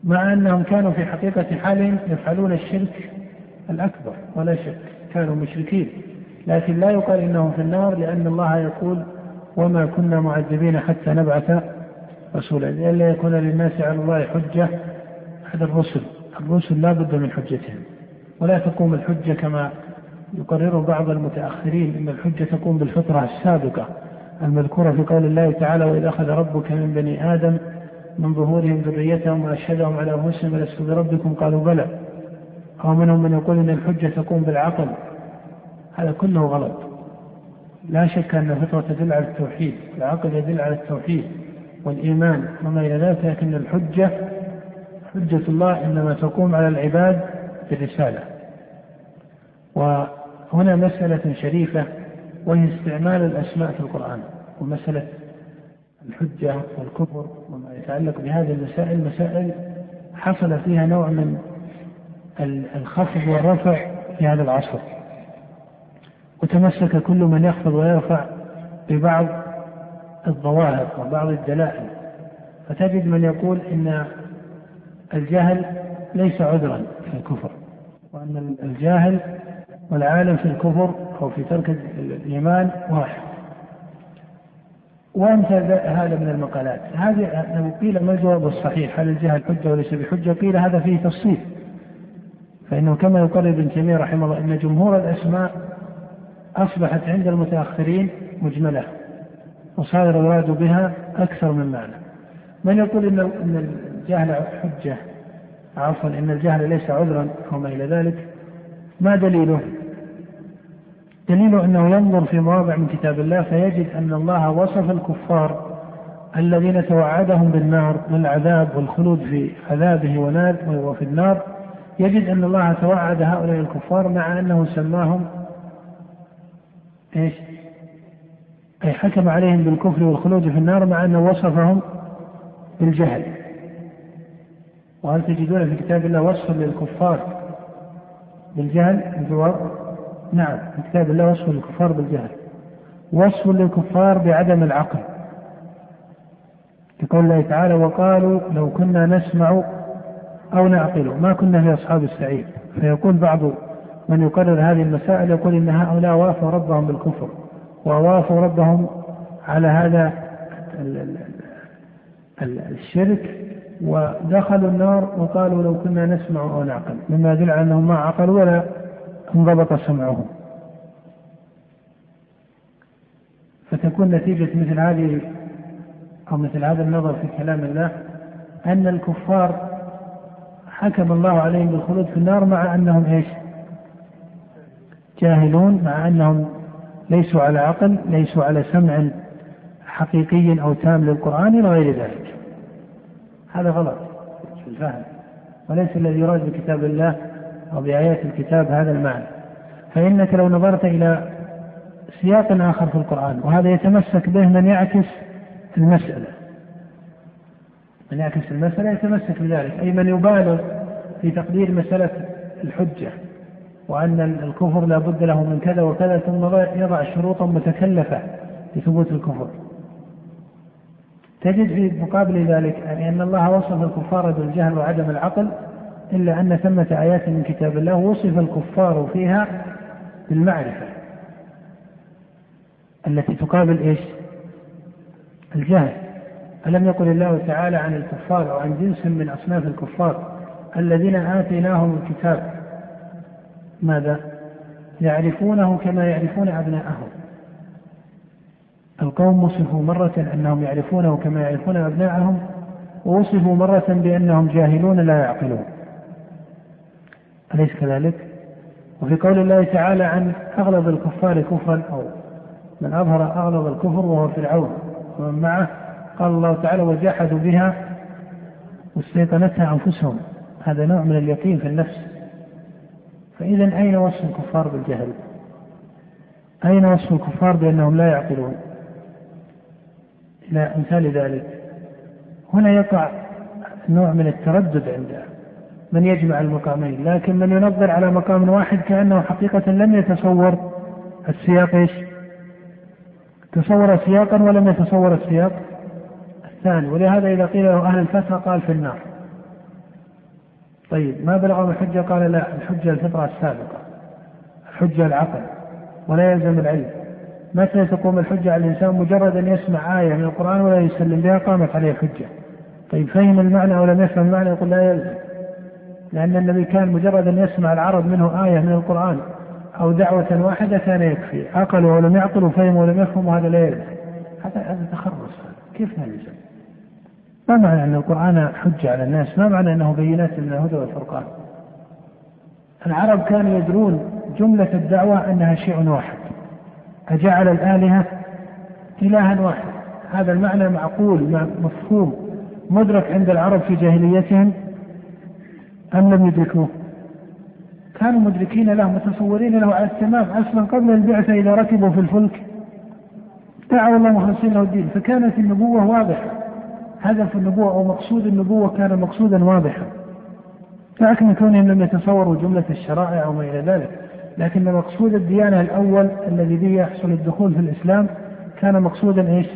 مع أنهم كانوا في حقيقة حالهم يفعلون الشرك الأكبر ولا شك كانوا مشركين. لكن لا يقال إنهم في النار لأن الله يقول وما كنا معذبين حتى نبعث رسولا. لئلا يكون للناس على الله حجة بعد الرسل. الرسل لا بد من حجتهم. ولا تقوم الحجة كما يقرر بعض المتأخرين أن الحجة تقوم بالفطرة السابقة المذكورة في قول الله تعالى وإذا أخذ ربك من بني آدم من ظهورهم ذريتهم وأشهدهم على أنفسهم ألست بربكم؟ قالوا بلى. أو منهم من يقول أن الحجة تقوم بالعقل. هذا كله غلط. لا شك أن الفطرة تدل على التوحيد العقل يدل على التوحيد والإيمان وما إلى ذلك لكن الحجة حجة الله إنما تقوم على العباد بالرسالة وهنا مسألة شريفة وهي استعمال الأسماء في القرآن ومسألة الحجة والكفر وما يتعلق بهذه المسائل مسائل حصل فيها نوع من الخفض والرفع في هذا العصر. وتمسك كل من يخفض ويرفع ببعض الظواهر وبعض الدلائل. فتجد من يقول إن الجهل ليس عذرا في الكفر وأن الجاهل والعالم في الكفر أو في ترك الإيمان واحد. وامثال هذا من المقالات. هذه لو قيل ما الجواب الصحيح؟ هل الجهل حجة وليس بحجه قيل هذا فيه تفصيل. فإنه كما يقرر ابن تيمية رحمه الله إن جمهور الأسماء أصبحت عند المتأخرين مجملة وصار المراد بها أكثر من معنى. من يقول إن إن الجهل حجة؟ عفوا إن الجهل ليس عذرا أو ما إلى ذلك. ما دليله؟ دليله أنه ينظر في مواضع من كتاب الله فيجد أن الله وصف الكفار الذين توعدهم بالنار والعذاب والخلود في عذابه ونار وفي النار يجد أن الله توعد هؤلاء الكفار مع أنه سماهم إيش؟ أي حكم عليهم بالكفر والخلود في النار مع أنه وصفهم بالجهل. وهل تجدون في كتاب الله وصفا للكفار بالجهل؟ الجواب نعم في كتاب الله وصف للكفار بالجهل. وصف للكفار بعدم العقل. يقول الله تعالى وقالوا لو كنا نسمع أو نعقل ما كنا في أصحاب السعير. فيقول بعض من يقرر هذه المسائل يقول إن هؤلاء وافوا ربهم بالكفر ووافوا ربهم على هذا الشرك ودخلوا النار وقالوا لو كنا نسمع أو نعقل. مما يدل على أنهم ما عقلوا ولا انضبط سمعهم فتكون نتيجة مثل هذه أو مثل هذا النظر في كلام الله أن الكفار حكم الله عليهم بالخلود في النار مع أنهم إيش؟ جاهلون مع أنهم ليسوا على عقل ليسوا على سمع حقيقي أو تام للقرآن إلى غير ذلك. هذا غلط. في الفهم وليس الذي يراد بكتاب الله أو بآيات الكتاب هذا المعنى. فإنك لو نظرت إلى سياق آخر في القرآن وهذا يتمسك به من يعكس المسألة. من يعكس المسألة يتمسك بذلك أي من يبالغ في تقدير مسألة الحجة وأن الكفر لا بد له من كذا وكذا ثم يضع شروطا متكلفة لثبوت الكفر. تجد في مقابل ذلك يعني أن الله وصف الكفار بالجهل وعدم العقل إلا أن ثمة آيات من كتاب الله وصف الكفار فيها بالمعرفة التي تقابل إيش؟ الجهل. ألم يقل الله تعالى عن الكفار أو عن جنس من أصناف الكفار الذين آتيناهم الكتاب؟ ماذا؟ يعرفونه كما يعرفون أبناءهم. القوم وصفوا مرة أنهم يعرفونه كما يعرفون أبناءهم ووصفوا مرة بأنهم جاهلون لا يعقلون. أليس كذلك؟ وفي قول الله تعالى عن أغلب الكفار كفرا أو من أظهر أغلب الكفر وهو فرعون ومن معه قال الله تعالى وجحدوا بها واستيقنتها أنفسهم هذا نوع من اليقين في النفس فإذا أين وصف الكفار بالجهل؟ أين وصف الكفار بأنهم لا يعقلون؟ إلى أمثال ذلك هنا يقع نوع من التردد عند من يجمع المقامين لكن من ينظر على مقام واحد كأنه حقيقة لم يتصور السياق إيش؟ تصور سياقا ولم يتصور السياق الثاني. ولهذا إذا قيل له أهل الفترة قال في النار. طيب ما بلغهم الحجة؟ قال لا الحجة الفطرة السابقة الحجة العقل ولا يلزم العلم. متى تقوم الحجة؟ على الإنسان مجرد أن يسمع آية من القرآن ولا يسلم بها قامت عليه الحجة طيب فهم المعنى أو لم يفهم المعنى؟ يقول لا يلزم. لأن النبي كان مجرد أن يسمع العرب منه آية من القرآن أو دعوة واحدة كان يكفي. عقلوا ولم يعقلوا فهموا ولم يفهموا هذا لا يلزم هذا هذا تخرص. كيف لا يلزم؟ ما معنى أن القرآن حجة على الناس؟ ما معنى أنه بينات من الهدى والفرقان؟ العرب كانوا يدرون جملة الدعوة أنها شيء واحد. أجعل الآلهة إلها واحد. هذا المعنى معقول مفهوم مدرك عند العرب في جاهليتهم. أم لم يدركوه؟ كانوا مدركين له متصورين له على التمام أصلا قبل البعثة إذا ركبوا في الفلك. دعوا الله مخلصين له الدين فكانت النبوة واضحة. هدف النبوة أو مقصود النبوة كان مقصودا واضحا. لكن كونهم لم يتصوروا جملة الشرائع أو ما إلى ذلك لكن مقصود الديانة الأول الذي به يحصل الدخول في الإسلام كان مقصودا إيش؟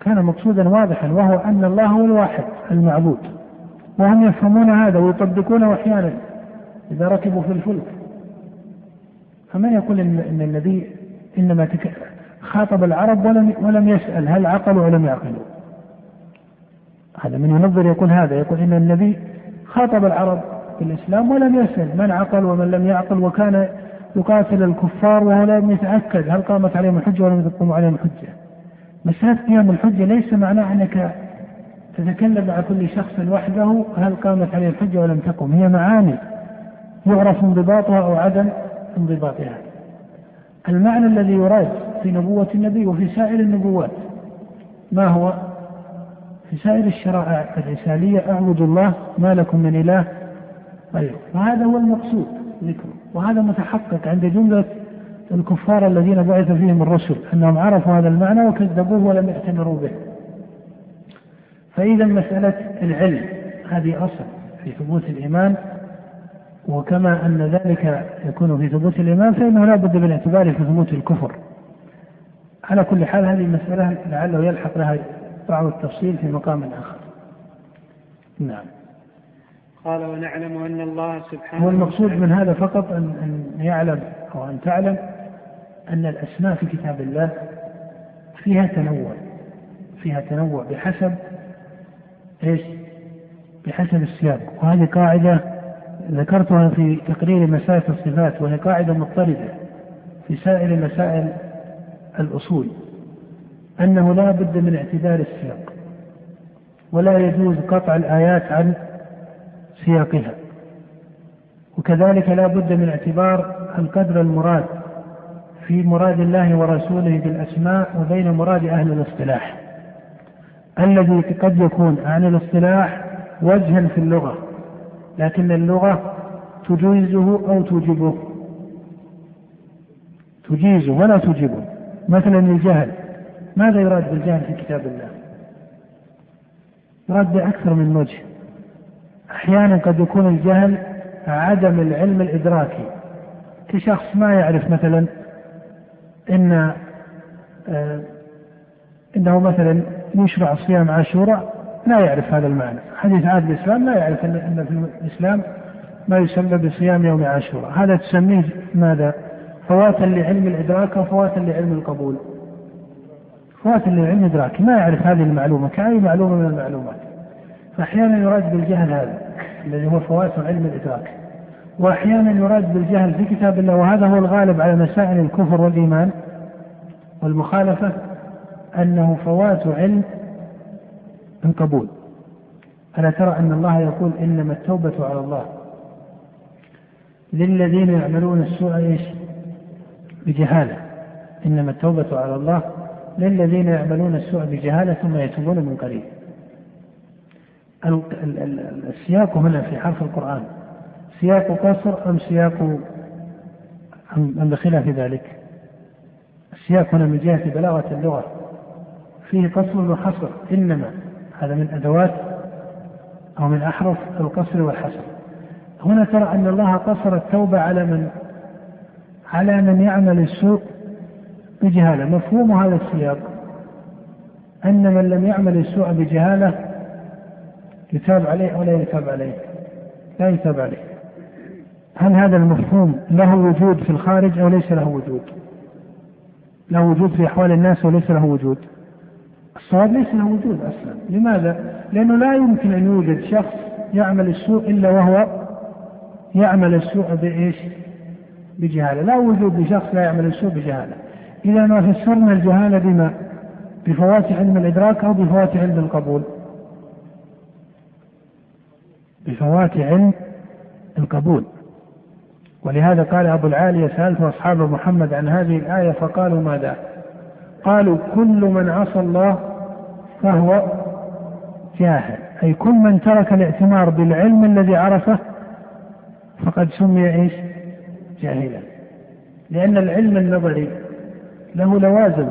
كان مقصودا واضحا وهو أن الله هو الواحد المعبود. وهم يفهمون هذا ويطبقونه أحيانا إذا ركبوا في الفلك. فمن يقول إن, إن النبي إنما تك... خاطب العرب ولم ولم يسأل هل عقلوا ولم يعقلوا. هذا من ينظر يقول هذا يقول إن النبي خاطب العرب في الإسلام ولم يسأل من عقل ومن لم يعقل وكان يقاتل الكفار وهو لم يتأكد هل قامت عليهم الحجة ولم تقوم عليهم الحجة. مسألة قيام الحجة ليس معناه أنك تتكلم مع كل شخص وحده هل قامت عليه الحجة ولم تقم. هي معاني يعرف انضباطها أو عدم انضباطها. المعنى الذي يراد في نبوة النبي وفي سائر النبوات ما هو؟ في سائر الشرائع الرسالية أعبد الله ما لكم من إله غيره. وهذا هو المقصود ذكره وهذا متحقق عند جملة الكفار الذين بعث فيهم الرسل أنهم عرفوا هذا المعنى وكذبوه ولم يعتبروا به. فإذا مسألة العلم هذه أصل في ثبوت الإيمان. وكما أن ذلك يكون في ثبوت الإيمان فإنه لا بد من اعتباره في ثبوت الكفر. على كل حال هذه مسألة لعله يلحق لها بعض التفصيل في مقام آخر. نعم. قال ونعلم أن الله سبحانه هو المقصود من هذا فقط أن, أن يعلم أو أن تعلم أن الأسماء في كتاب الله فيها تنوع فيها تنوع بحسب إيش؟ بحسب السياق وهذه قاعدة ذكرتها في تقرير مسائل الصفات وهي قاعدة مضطردة في سائر مسائل الأصول أنه لا بد من اعتبار السياق ولا يجوز قطع الآيات عن سياقها. وكذلك لا بد من اعتبار القدر المراد في مراد الله ورسوله بالأسماء وبين مراد أهل الاصطلاح. الذي قد يكون عن الاصطلاح وجها في اللغة لكن اللغة تجيزه أو توجبه تجيزه ولا توجبه مثلا الجهل. ماذا يراد بالجهل في كتاب الله؟ يراد بأكثر من وجه. أحيانا قد يكون الجهل عدم العلم الإدراكي. كشخص ما يعرف مثلا إن إنه مثلا يشرع صيام عاشوراء لا يعرف هذا المعنى. حديث عهد الإسلام لا يعرف أن في الإسلام ما يسمى بصيام يوم عاشوراء. هذا تسميه ماذا؟ فواتا لعلم الإدراك أو فواتا لعلم القبول. فواتا لعلم الإدراك. ما يعرف هذه المعلومة كأي معلومة من المعلومات. فأحيانا يراد بالجهل هذا الذي هو فوات علم الإدراك. وأحيانا يراد بالجهل في كتاب الله وهذا هو الغالب على مسائل الكفر والإيمان والمخالفة. أنه فوات علم القبول ألا ترى أن الله يقول إنما التوبة على الله. للذين يعملون السوء إيش؟ بجهالة. إنما التوبة على الله. للذين يعملون السوء بجهالة ثم يتوبون من قريب. السياق هنا في حرف القرآن. سياق قصر أم سياق أم بخلاف ذلك؟ السياق هنا من جهة بلاغة اللغة. فيه قصر وحصر. إنما هذا من أدوات أو من أحرف القصر والحصر. هنا ترى أن الله قصر التوبة على من؟ على من يعمل السوء بجهالة. مفهوم هذا السياق. أن من لم يعمل السوء بجهالة يتاب عليه أو لا يتاب عليه. لا يتاب عليه. هل هذا المفهوم له وجود في الخارج أو ليس له وجود؟ له وجود في أحوال الناس وليس له وجود. الصواب ليس له وجود أصلا. لماذا؟ لأنه لا يمكن أن يوجد شخص يعمل السوء إلا وهو يعمل السوء بإيش؟ بجهالة. لا وجود لشخص لا يعمل السوء بجهالة. إذا ما فسرنا الجهالة بما؟ بفوات علم الإدراك أو بفوات علم القبول. بفوات علم القبول. ولهذا قال أبو العالية سألت أصحاب محمد عن هذه الآية فقالوا ماذا؟ قالوا كل من عصى الله فهو جاهل. أي كل من ترك الاعتمار بالعلم الذي عرفه فقد سمي إيش؟ جاهلا. لأن العلم النظري له لوازم.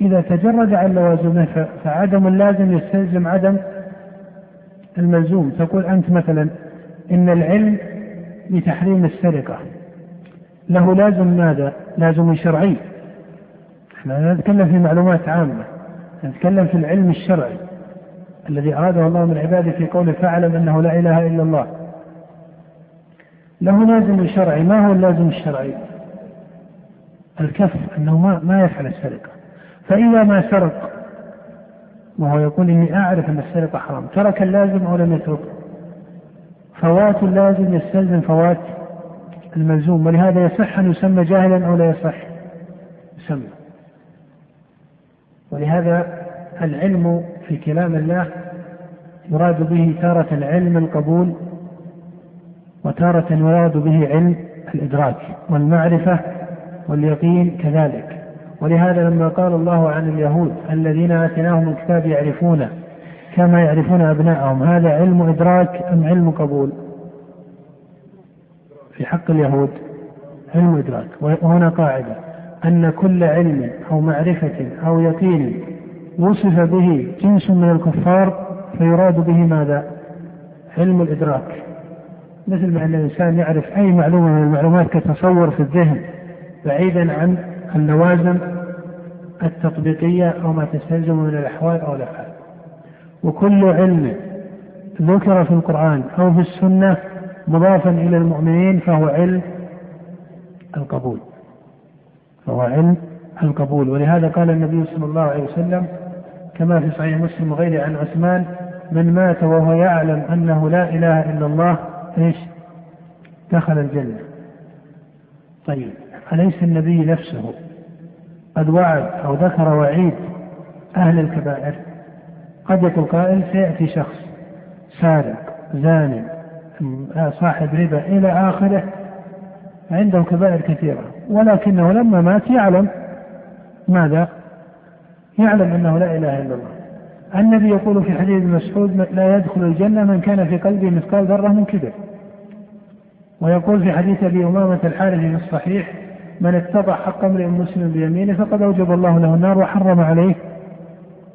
إذا تجرد عن لوازمه فعدم اللازم يستلزم عدم الملزوم. تقول أنت مثلا إن العلم بتحريم السرقة. له لازم ماذا؟ لازم شرعي. إحنا نتكلم في معلومات عامة. نتكلم في العلم الشرعي الذي أراده الله من عباده في قوله فاعلم أنه لا إله إلا الله. له لازم شرعي ما هو اللازم الشرعي؟ الكف أنه ما, ما يفعل السرقة. فإذا ما سرق وهو يقول إني أعرف أن السرقة حرام ترك اللازم أو لم يترك؟ فوات اللازم يستلزم فوات الملزوم ولهذا يصح أن يسمى جاهلا أو لا يصح يسمى. ولهذا العلم في كلام الله يراد به تارة علم القبول وتارة يراد به علم الإدراك والمعرفة واليقين كذلك. ولهذا لما قال الله عن اليهود الذين آتيناهم الكتاب يعرفونه كما يعرفون أبناءهم هذا علم إدراك أم علم قبول؟ في حق اليهود علم إدراك وهنا قاعدة. أن كل علم أو معرفة أو يقين وصف به جنس من الكفار فيراد به ماذا؟ علم الإدراك. مثل ما أن الإنسان يعرف أي معلومة من المعلومات كتصور في الذهن بعيدا عن اللوازم التطبيقية أو ما تستلزم من الأحوال أو الأفعال. وكل علم ذكر في القرآن أو في السنة مضافا إلى المؤمنين فهو علم القبول. فهو علم القبول ولهذا قال النبي صلى الله عليه وسلم كما في صحيح مسلم وغيره عن عثمان من مات وهو يعلم أنه لا إله إلا الله إيش؟ دخل الجنة. طيب أليس النبي نفسه قد وعد أو ذكر وعيد أهل الكبائر؟ قد يقول قائل سيأتي شخص سارق زاني صاحب ربا إلى آخره عنده كبائر كثيرة ولكنه لما مات يعلم ماذا؟ يعلم أنه لا إله إلا الله. النبي يقول في حديث مسعود لا يدخل الجنة من كان في قلبه مثقال ذرة من كبر. ويقول في حديث أبي أمامة الحارث في الصحيح من اتبع حق امرئ مسلم بيمينه فقد أوجب الله له النار وحرم عليه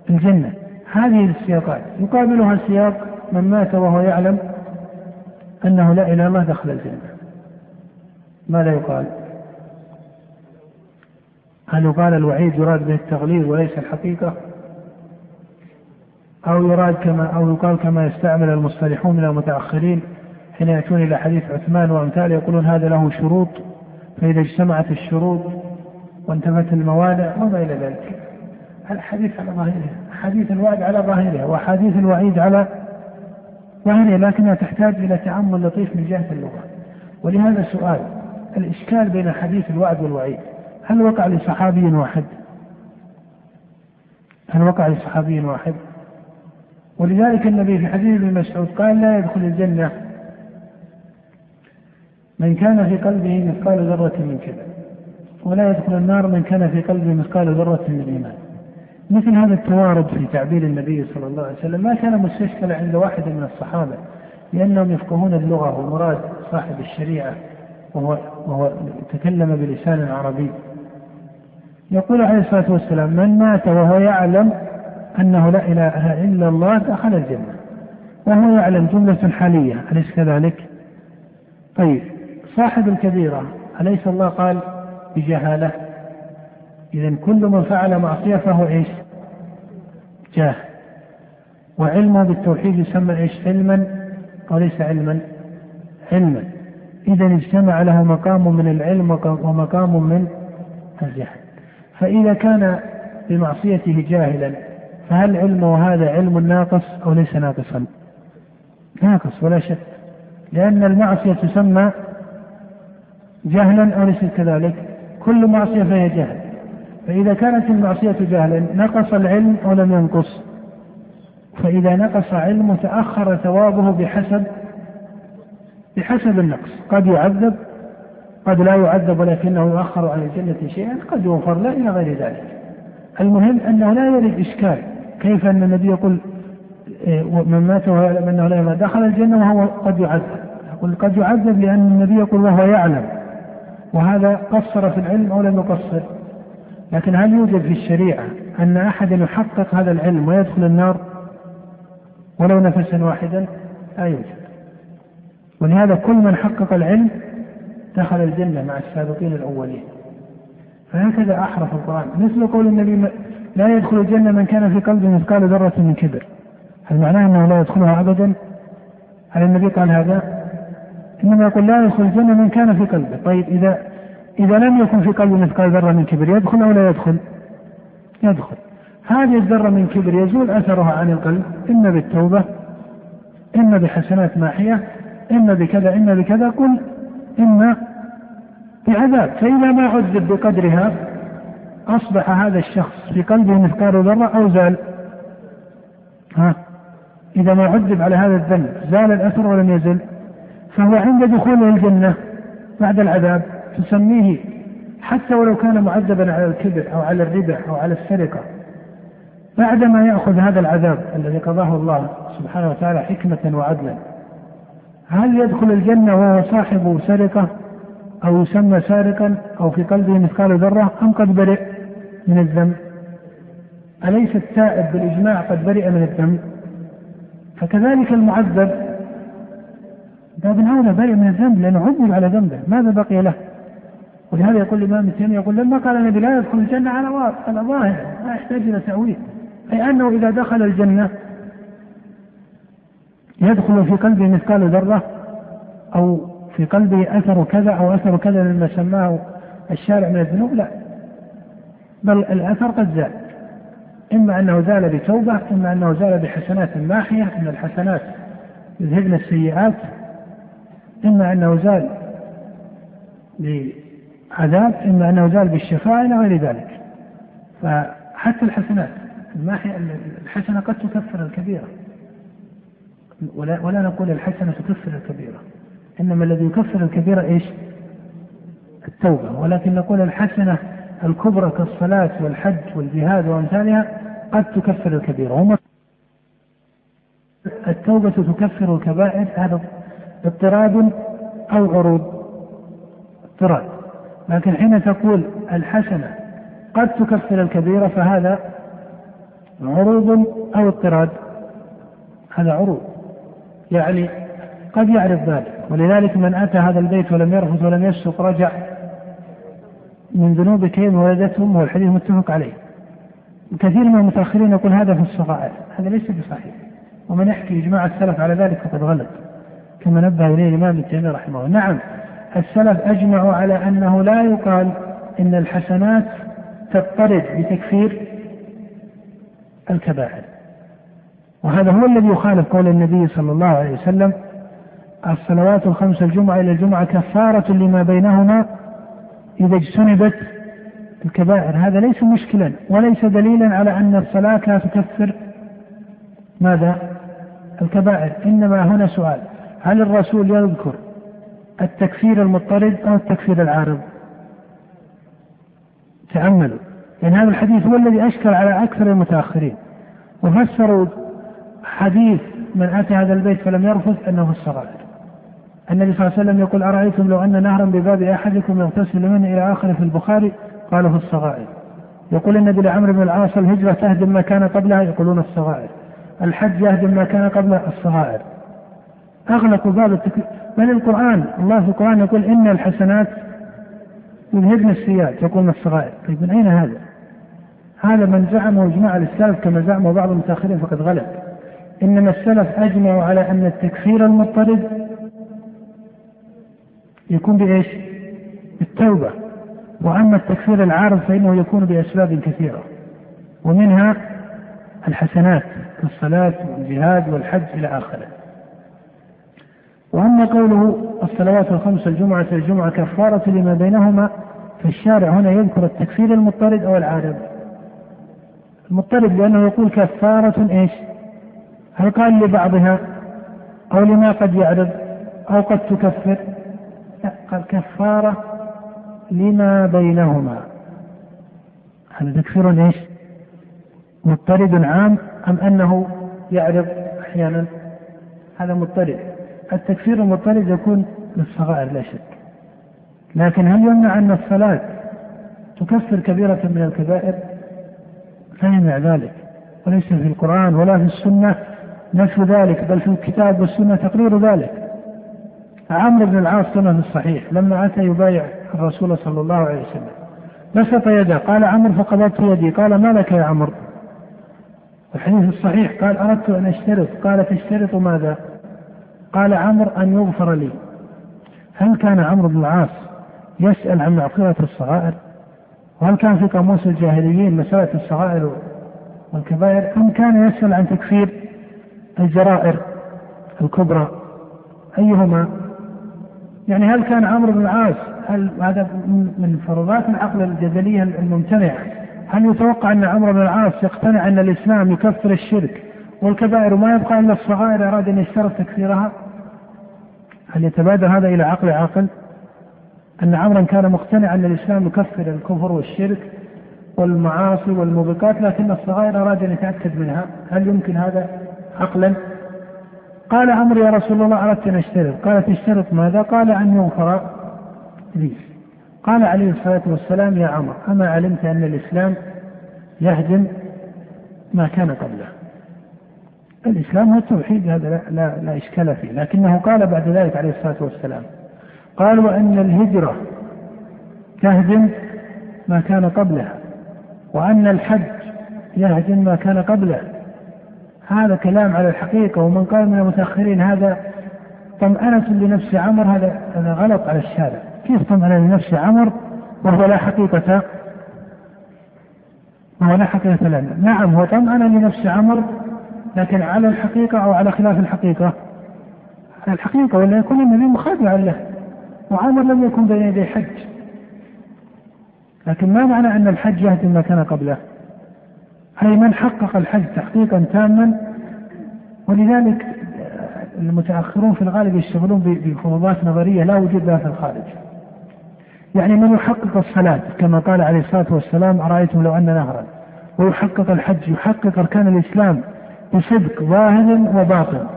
الجنة. هذه السياقات. يقابلها سياق من مات وهو يعلم أنه لا إله إلا الله دخل الجنة. ماذا يقال؟ هل يقال الوعيد يراد به التغليظ وليس الحقيقة؟ أو يراد كما أو يقال كما يستعمل المصطلحون من المتأخرين حين يأتون إلى حديث عثمان وأمثاله يقولون هذا له شروط فإذا اجتمعت الشروط وانتفت الموانع وما إلى ذلك الحديث على ظاهره حديث الوعد على ظاهره وحديث الوعيد على ظاهره لكنها تحتاج إلى تأمل لطيف من جهة اللغة ولهذا سؤال الإشكال بين حديث الوعد والوعيد هل وقع لصحابي واحد؟ هل وقع لصحابي واحد؟ ولذلك النبي في حديث ابن مسعود قال لا يدخل الجنة من كان في قلبه مثقال ذرة من كذا ولا يدخل النار من كان في قلبه مثقال ذرة من إيمان مثل هذا التوارد في تعبير النبي صلى الله عليه وسلم ما كان مستشكلا عند واحد من الصحابة لأنهم يفقهون اللغة ومراد صاحب الشريعة وهو, وهو تكلم بلسان عربي يقول عليه الصلاة والسلام من مات وهو يعلم أنه لا إله إلا الله دخل الجنة وهو يعلم جملة حالية أليس كذلك؟ طيب صاحب الكبيرة أليس الله قال بجهالة؟ إذا كل من فعل معصية فهو إيش؟ جاه وعلمه بالتوحيد يسمى إيش؟ علما أو ليس علما؟ علما إذا اجتمع له مقام من العلم ومقام من الجهل فإذا كان بمعصيته جاهلا فهل علمه هذا علم ناقص أو ليس ناقصا؟ ناقص ولا شك لأن المعصية تسمى جهلا أو ليس كذلك؟ كل معصية فهي جهل فإذا كانت المعصية جهلا نقص العلم أو لم ينقص؟ فإذا نقص علمه تأخر ثوابه بحسب بحسب النقص قد يعذب قد لا يعذب ولكنه يؤخر عن الجنة شيئا قد يغفر له إلى غير ذلك. المهم أنه لا يرد إشكال كيف أن النبي يقول إيه، من مات وهو يعلم أنه لا يمات دخل الجنة وهو قد يعذب. يقول قد يعذب لأن النبي يقول وهو يعلم. وهذا قصر في العلم أو لم يقصر؟ لكن هل يوجد في الشريعة أن أحدا يحقق هذا العلم ويدخل النار ولو نفسا واحدا؟ لا يوجد. ولهذا كل من حقق العلم دخل الجنة مع السابقين الأولين. فهكذا أحرف القرآن. مثل قول النبي لا يدخل الجنة من كان في قلبه مثقال ذرة من كبر. هل معناه أنه لا يدخلها أبدا؟ هل النبي قال هذا؟ إنما يقول لا يدخل الجنة من كان في قلبه. طيب إذا إذا لم يكن في قلبه مثقال ذرة من كبر يدخل أو لا يدخل؟ يدخل. هذه الذرة من كبر يزول أثرها عن القلب. إما بالتوبة إما بحسنات ماحية إما بكذا إما بكذا. قل إما بعذاب فإذا ما عذب بقدرها أصبح هذا الشخص في قلبه مثقال ذرة أو زال. ها؟ إذا ما عذب على هذا الذنب زال الأثر ولم يزل فهو عند دخوله الجنة بعد العذاب تسميه حتى ولو كان معذبا على الكبر أو على الربا أو على السرقة. بعدما يأخذ هذا العذاب الذي قضاه الله سبحانه وتعالى حكمة وعدلا. هل يدخل الجنة وهو صاحب سرقة أو يسمى سارقا أو في قلبه مثقال ذرة أم قد برئ من الذنب؟ أليس التائب بالإجماع قد برئ من الذنب؟ فكذلك المعذب باب أولى برئ من الذنب لأنه عذب على ذنبه ماذا بقي له؟ ولهذا يقول الإمام ابن يقول لما قال النبي لا يدخل الجنة على على ظاهر لا يحتاج إلى تأويل أي أنه إذا دخل الجنة يدخل في قلبه مثقال ذرة أو في قلبه أثر كذا أو أثر كذا مما سماه الشارع من الذنوب؟ لا. بل الأثر قد زال إما أنه زال بتوبة إما أنه زال بحسنات ماحية إن الحسنات يذهبن السيئات إما أنه زال بعذاب إما أنه زال بالشفاء إلى غير ذلك. فحتى الحسنات الماحية الحسنة قد تكفر الكبيرة. ولا, ولا نقول الحسنة تكفر الكبيرة. إنما الذي يكفر الكبيرة إيش؟ التوبة. ولكن نقول الحسنة الكبرى كالصلاة والحج والجهاد وأمثالها قد تكفر الكبيرة. التوبة تكفر الكبائر. هذا اضطراد أو عروض؟ اضطراد لكن حين تقول الحسنة قد تكفر الكبيرة فهذا عروض أو اضطراد هذا عروض. يعني قد يعرف ذلك. ولذلك من أتى هذا البيت ولم يرفض ولم يسق رجع من ذنوب كيف ولدته أمه والحديث متفق عليه. كثير من المتأخرين يقول هذا في الصغائر. هذا ليس بصحيح ومن يحكي إجماع السلف على ذلك فقد غلط. كما نبه إليه الإمام ابن تيمية رحمه الله. نعم السلف أجمعوا على أنه لا يقال إن الحسنات تضطرد بتكفير الكبائر. وهذا هو الذي يخالف قول النبي صلى الله عليه وسلم الصلوات الخمس الجمعة إلى الجمعة كفارة لما بينهما إذا اجتنبت الكبائر هذا ليس مشكلا وليس دليلا على أن الصلاة لا تكفر ماذا؟ الكبائر إنما هنا سؤال هل الرسول يذكر التكفير المضطرد أو التكفير العارض؟ تأملوا لأن هذا الحديث هو الذي أشكل على أكثر المتأخرين وفسروا حديث من أتى هذا البيت فلم يرفث أنه الصغائر النبي صلى الله عليه وسلم يقول أرأيتم لو أن نهرا بباب أحدكم يغتسل منه إلى آخره في البخاري؟ قالوا في الصغائر. يقول النبي لعمرو بن العاص الهجرة تهدم ما كان قبلها؟ يقولون الصغائر. الحج يهدم ما كان قبل الصغائر. أغلقوا باب التكليف بل القرآن الله في القرآن يقول إن الحسنات يذهبن السيئات. يقول الصغائر. طيب من أين هذا؟ هذا من زعمه إجماع السلف كما زعمه بعض المتأخرين فقد غلب إنما السلف أجمعوا على أن التكفير المضطرد يكون بإيش؟ بالتوبة. وأما التكفير العارض فإنه يكون بأسباب كثيرة. ومنها الحسنات كالصلاة والجهاد والحج إلى آخره. وأما قوله الصلوات الخمس الجمعة الجمعة كفارة لما بينهما فالشارع هنا يذكر التكفير المضطرد أو العارض. المضطرد لأنه يقول كفارة إيش؟ هل قال لبعضها أو لما قد يعرض أو قد تكفر؟ لا قال كفارة لما بينهما. هذا تكفير إيش؟ مضطرد عام أم أنه يعرض أحيانا؟ هذا مضطرد. التكفير المضطرد يكون للصغائر لا شك. لكن هل يمنع أن الصلاة تكفر كبيرة من الكبائر؟ لا يمنع ذلك. وليس في القرآن ولا في السنة. نفي ذلك بل في الكتاب والسنة تقرير ذلك. عمرو بن العاص كما في الصحيح لما أتى يبايع الرسول صلى الله عليه وسلم. بسط يده قال عمرو فقبضت يدي قال ما لك يا عمرو؟ الحديث الصحيح قال أردت أن أشترط. قال تشترط ماذا؟ قال عمرو أن يغفر لي. هل كان عمرو بن العاص يسأل عن مغفرة الصغائر؟ وهل كان في قاموس الجاهليين مسألة الصغائر والكبائر؟ أم كان يسأل عن تكفير؟ الجرائر الكبرى أيهما؟ يعني هل كان عمرو بن العاص هل هذا من فرضات العقل الجدلية الممتنعة هل يتوقع أن عمرو بن العاص يقتنع أن الإسلام يكفر الشرك والكبائر وما يبقى إلا الصغائر أراد أن يشترط تكفيرها؟ هل يتبادر هذا إلى عقل عاقل؟ أن عمرا كان مقتنعا أن الإسلام يكفر الكفر والشرك والمعاصي والموبقات لكن الصغائر أراد أن يتأكد منها. هل يمكن هذا؟ عقلا. قال عمرو يا رسول الله أردت أن أشترط. قال تشترط ماذا؟ قال أن يغفر لي. قال عليه الصلاة والسلام يا عمر أما علمت أن الإسلام يهدم ما كان قبله. الإسلام هو التوحيد هذا لا, لا, لا إشكال فيه. لكنه قال بعد ذلك عليه الصلاة والسلام قال وأن الهجرة تهدم ما كان قبلها وأن الحج يهدم ما كان قبله. هذا كلام على الحقيقة ومن قال من المتأخرين هذا طمأنة لنفس عمر هذا هذا غلط على الشارع. كيف طمأنة لنفس عمر؟ وهو لا حقيقة. وهو لا حقيقة لنا نعم هو طمأنة لنفس عمر لكن على الحقيقة أو على خلاف الحقيقة. على الحقيقة ولا يكون النبي مخادعا له وعمر لم يكن بين يدي حج. لكن ما معنى أن الحج يهدم ما كان قبله؟ أي من حقق الحج تحقيقا تاما. ولذلك المتأخرون في الغالب يشتغلون بفروضات نظرية لا وجود لها في الخارج. يعني من يحقق الصلاة كما قال عليه الصلاة والسلام أرأيتم لو أن نهرا. ويحقق الحج يحقق أركان الإسلام بصدق ظاهر وباطن.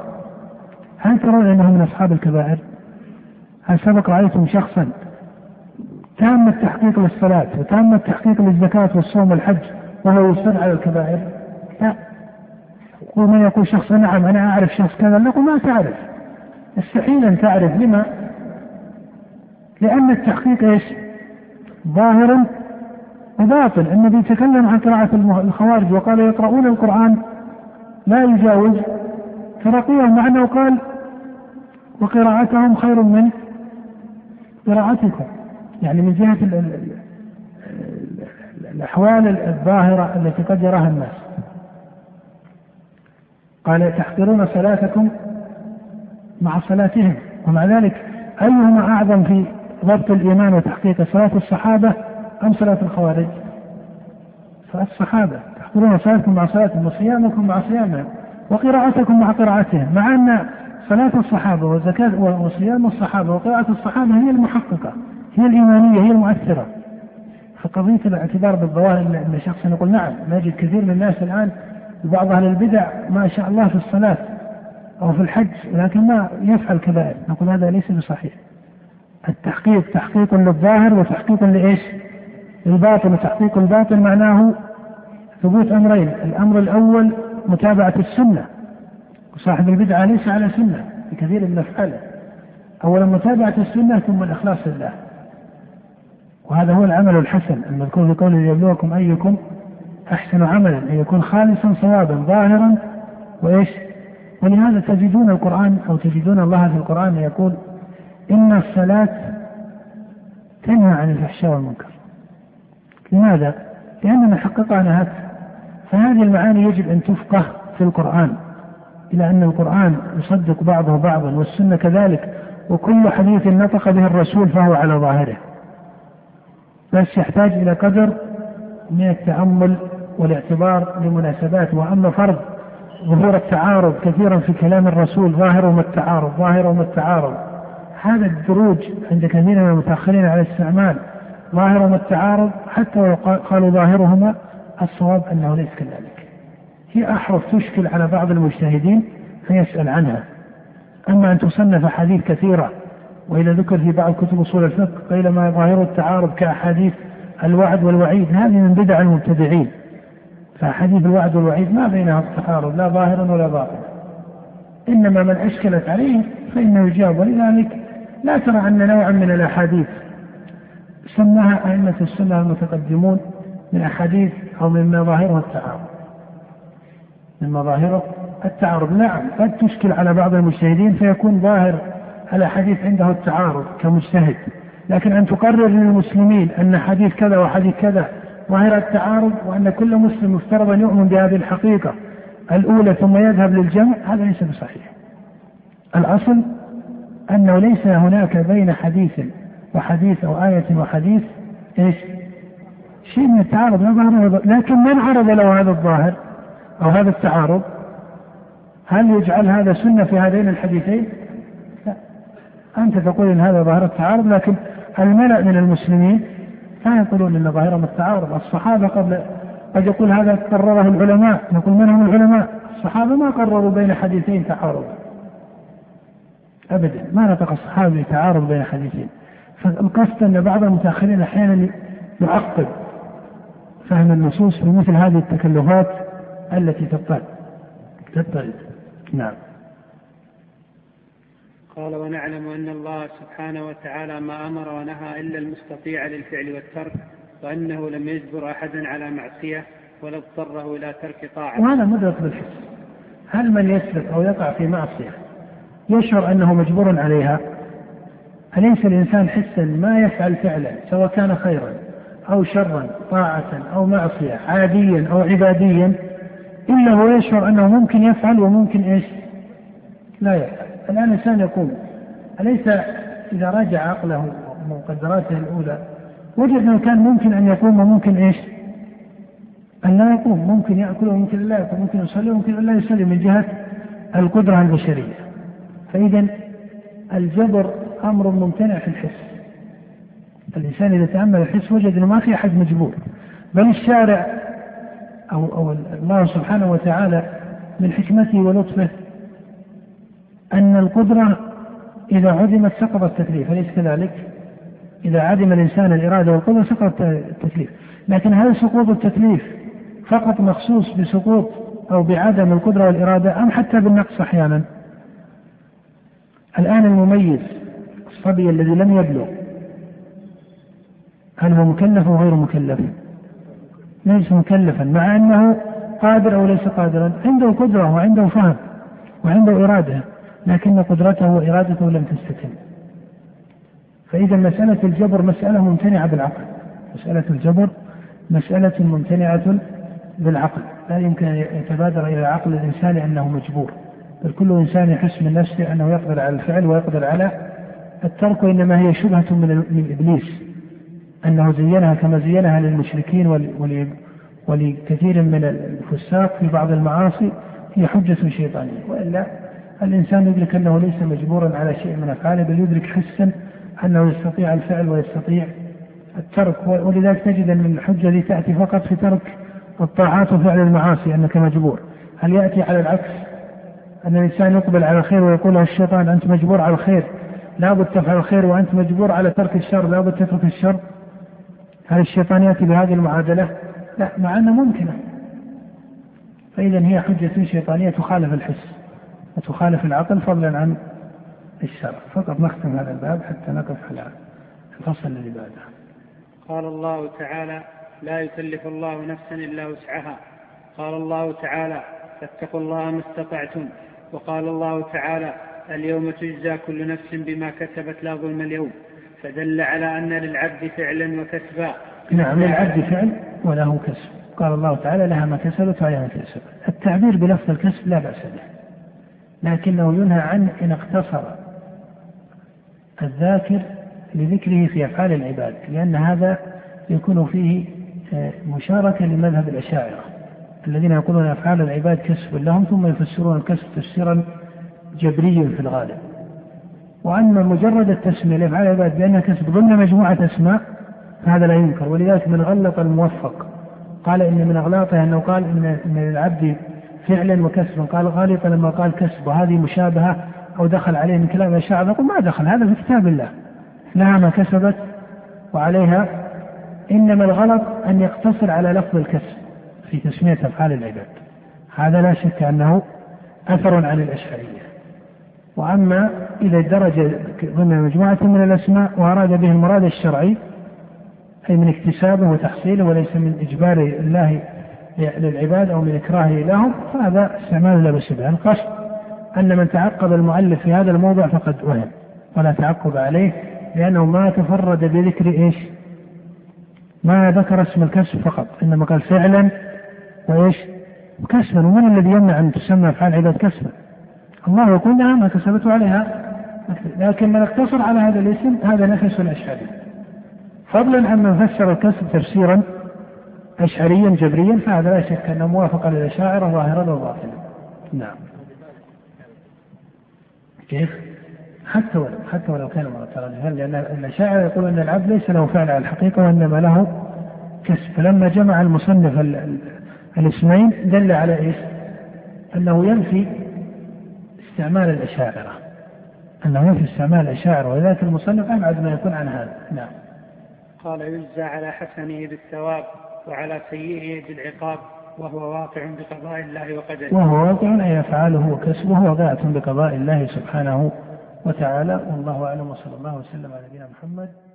هل ترون أنه من أصحاب الكبائر؟ هل سبق رأيتم شخصا تام التحقيق للصلاة وتام التحقيق للزكاة والصوم والحج؟ وهو يصر على الكبائر؟ لا ومن يقول شخص نعم أنا أعرف شخص كذا نقول ما تعرف يستحيل أن تعرف لما؟ لأن التحقيق إيش؟ ظاهر وباطن، النبي تكلم عن قراءة الخوارج وقال يقرؤون القرآن لا يجاوز ترقيهم مع أنه قال وقراءتهم خير من قراءتكم يعني من جهة الأحوال الظاهرة التي قد يراها الناس. قال تحقرون صلاتكم مع صلاتهم. ومع ذلك أيهما أعظم في ضبط الإيمان وتحقيق صلاة الصحابة أم صلاة الخوارج؟ صلاة الصحابة. تحقرون صلاتكم مع صلاتهم وصيامكم مع صيامهم وقراءتكم مع قراءتهم. مع أن صلاة الصحابة وزكاة وصيام الصحابة وقراءة الصحابة هي المحققة هي الإيمانية هي المؤثرة. فقضية الاعتبار بالظواهر أن شخص يقول نعم نجد كثير من الناس الآن وبعض أهل البدع ما شاء الله في الصلاة أو في الحج لكن ما يفعل كبائر نقول هذا ليس بصحيح. التحقيق تحقيق للظاهر وتحقيق لإيش؟ للباطن. وتحقيق الباطن معناه ثبوت أمرين. الأمر الأول متابعة السنة. وصاحب البدعة ليس على سنة في كثير من أفعاله أولا متابعة السنة ثم الإخلاص لله. وهذا هو العمل الحسن المذكور في قوله ليبلوكم أيكم أحسن عملا أن يكون خالصا صوابا ظاهرا وإيش؟ ولهذا تجدون القرآن أو تجدون الله في القرآن يقول إن الصلاة تنهى عن الفحشاء والمنكر. لماذا؟ لأننا حققها نهت فهذه المعاني يجب أن تفقه في القرآن إلى أن القرآن يصدق بعضه بعضا والسنة كذلك وكل حديث نطق به الرسول فهو على ظاهره. بس يحتاج إلى قدر من التأمل والاعتبار لمناسبات وأما فرض ظهور التعارض كثيرا في كلام الرسول ظاهرهما التعارض ظاهرهما التعارض. هذا الدروج عند كثير من المتأخرين على الاستعمال ظاهرهما التعارض حتى ولو قالوا ظاهرهما الصواب أنه ليس كذلك. هي أحرف تشكل على بعض المجتهدين فيسأل عنها. أما أن تصنف أحاديث كثيرة وإذا ذكر في بعض كتب أصول الفقه قيل ما ظاهر التعارض كأحاديث الوعد والوعيد هذه من بدع المبتدعين. فأحاديث الوعد والوعيد ما بينها التعارض لا ظاهرا ولا باطنا إنما من أشكلت عليه فإنه يجاب. ولذلك لا ترى أن نوعا من الأحاديث سماها أئمة السنة المتقدمون من أحاديث أو من مظاهرها التعارض. من مظاهره التعارض. نعم قد تشكل على بعض المجتهدين فيكون ظاهر الأحاديث عنده التعارض كمجتهد. لكن أن تقرر للمسلمين أن حديث كذا وحديث كذا ظاهر التعارض وأن كل مسلم مفترض أن يؤمن بهذه الحقيقة الأولى ثم يذهب للجمع هذا ليس بصحيح. الأصل أنه ليس هناك بين حديث وحديث أو آية وحديث إيش؟ شيء من التعارض. لا لكن من عرض له هذا الظاهر أو هذا التعارض؟ هل يجعل هذا سنة في هذين الحديثين؟ أنت تقول إن هذا ظاهر التعارض لكن الملأ من المسلمين لا يقولون إن ظاهرهم التعارض. الصحابة قبل قد يقول هذا قرره العلماء نقول من هم العلماء؟ الصحابة ما قرروا بين حديثين تعارض ابدا ما نطق الصحابة بتعارض بين حديثين. فالقصد أن بعض المتأخرين أحيانا يعقد فهم النصوص بمثل هذه التكلفات التي تضطرد تضطرد. نعم. قال ونعلم أن الله سبحانه وتعالى ما أمر ونهى إلا المستطيع للفعل والترك وأنه لم يجبر أحدا على معصية ولا اضطره إلى ترك طاعة وهذا مدرك بالحس هل من يسلك أو يقع في معصية يشعر أنه مجبور عليها؟ أليس الإنسان حسا ما يفعل فعلا سواء كان خيرا أو شرا طاعة أو معصية عاديا أو عباديا إلا هو يشعر أنه ممكن يفعل وممكن إيش؟ لا يفعل. الآن الإنسان يقوم أليس إذا راجع عقله ومقدراته الأولى وجد أنه كان ممكن أن يقوم وممكن إيش؟ أن لا يقوم ممكن يأكل وممكن لا يأكل ممكن يصلي وممكن لا يصلي من جهة القدرة البشرية. فإذا الجبر أمر ممتنع في الحس. الإنسان إذا تأمل الحس وجد أنه ما في أحد مجبور. بل الشارع أو أو الله سبحانه وتعالى من حكمته ولطفه أن القدرة إذا عدمت سقط التكليف أليس كذلك؟ إذا عدم الإنسان الإرادة والقدرة سقط التكليف لكن هل سقوط التكليف فقط مخصوص بسقوط أو بعدم القدرة والإرادة أم حتى بالنقص أحيانا الآن المميز الصبي الذي لم يبلغ هل هو مكلف أو غير مكلف؟ ليس مكلفا مع أنه قادر أو ليس قادرا عنده قدرة وعنده فهم وعنده إرادة لكن قدرته وإرادته لم تستتم فإذا مسألة الجبر مسألة ممتنعة بالعقل. مسألة الجبر مسألة ممتنعة بالعقل. لا يمكن أن يتبادر إلى عقل الإنسان أنه مجبور. بل كل إنسان يحس من نفسه أنه يقدر على الفعل ويقدر على الترك وإنما هي شبهة من, من إبليس. أنه زينها كما زينها للمشركين ولكثير من الفساق في بعض المعاصي هي حجة شيطانية. وإلا الإنسان يدرك أنه ليس مجبورا على شيء من أفعاله بل يدرك حسا أنه يستطيع الفعل ويستطيع الترك ولذلك تجد أن الحجة دي تأتي فقط في ترك الطاعات وفعل المعاصي أنك مجبور. هل يأتي على العكس؟ أن الإنسان يقبل على الخير ويقول له الشيطان أنت مجبور على الخير لابد تفعل الخير وأنت مجبور على ترك الشر لابد تترك الشر. هل الشيطان يأتي بهذه المعادلة؟ لا مع أنه ممكنة. فإذا هي حجة شيطانية تخالف الحس. وتخالف العقل فضلا عن الشرع. فقط نختم هذا الباب حتى نقف على الفصل الذي بعده. قال الله تعالى لا يكلف الله نفسا إلا وسعها. قال الله تعالى فاتقوا الله ما استطعتم. وقال الله تعالى اليوم تجزى كل نفس بما كسبت لا ظلم اليوم. فدل على أن للعبد فعلا وكسبا. نعم للعبد فعل وله كسب. قال الله تعالى لها ما كسبت وعليها ما كسبت. التعبير بلفظ الكسب لا بأس به. لكنه ينهى عنه إن اقتصر الذاكر لذكره في أفعال العباد لأن هذا يكون فيه آه، مشاركة لمذهب الأشاعرة الذين يقولون أفعال العباد كسب لهم ثم يفسرون الكسب تفسيرا جبريا في الغالب. وأما مجرد التسمية لأفعال العباد بأنها كسب ضمن مجموعة أسماء فهذا لا ينكر. ولذلك من غلط الموفق. قال إن من أغلاطه أنه قال إن, للعبد فعلا وكسبا. قال غالطا لما قال كسب وهذه مشابهة أو دخل عليه من كلام الشاعر نقول ما دخل هذا في كتاب الله. لها ما كسبت وعليها. إنما الغلط أن يقتصر على لفظ الكسب في تسمية أفعال العباد. هذا لا شك أنه أثر عن الأشعرية. وأما إذا درج ضمن مجموعة من الأسماء وأراد به المراد الشرعي أي من اكتسابه وتحصيله وليس من إجبار الله للعباد أو من إكراهه لهم فهذا استعمال لا بأس به القصد أن من تعقب المؤلف في هذا الموضع فقد وهم ولا تعقب عليه لأنه ما تفرد بذكر إيش؟ ما ذكر اسم الكسب فقط إنما قال فعلا وإيش؟ كسبا. ومن الذي يمنع أن تسمى أفعال عباد كسبا؟ الله يقول لها ما كسبت عليها. لكن من اقتصر على هذا الاسم هذا نفس الأشعري فضلا عن من فسر الكسب تفسيرا أشعريا جبريا فهذا لا شك أنه موافق للأشاعرة ظاهرا وباطنا نعم. كيف؟ حتى ولو حتى ولو كان مترادفا لأن الأشاعرة يقول أن العبد ليس له فعل على الحقيقة وإنما له كسب. فلما جمع المصنف الاسمين دل على إيش؟ أنه ينفي استعمال الأشاعرة. أنه ينفي استعمال الأشاعرة. ولذلك المصنف أبعد ما يكون عن هذا. نعم. قال يجزى على حسنه بالثواب. وعلى سيئه بالعقاب وهو واقع بقضاء الله وقدره. وهو واقع أي يفعله وكسبه واقعة بقضاء الله سبحانه وتعالى. والله أعلم وصلى الله وسلم على نبينا محمد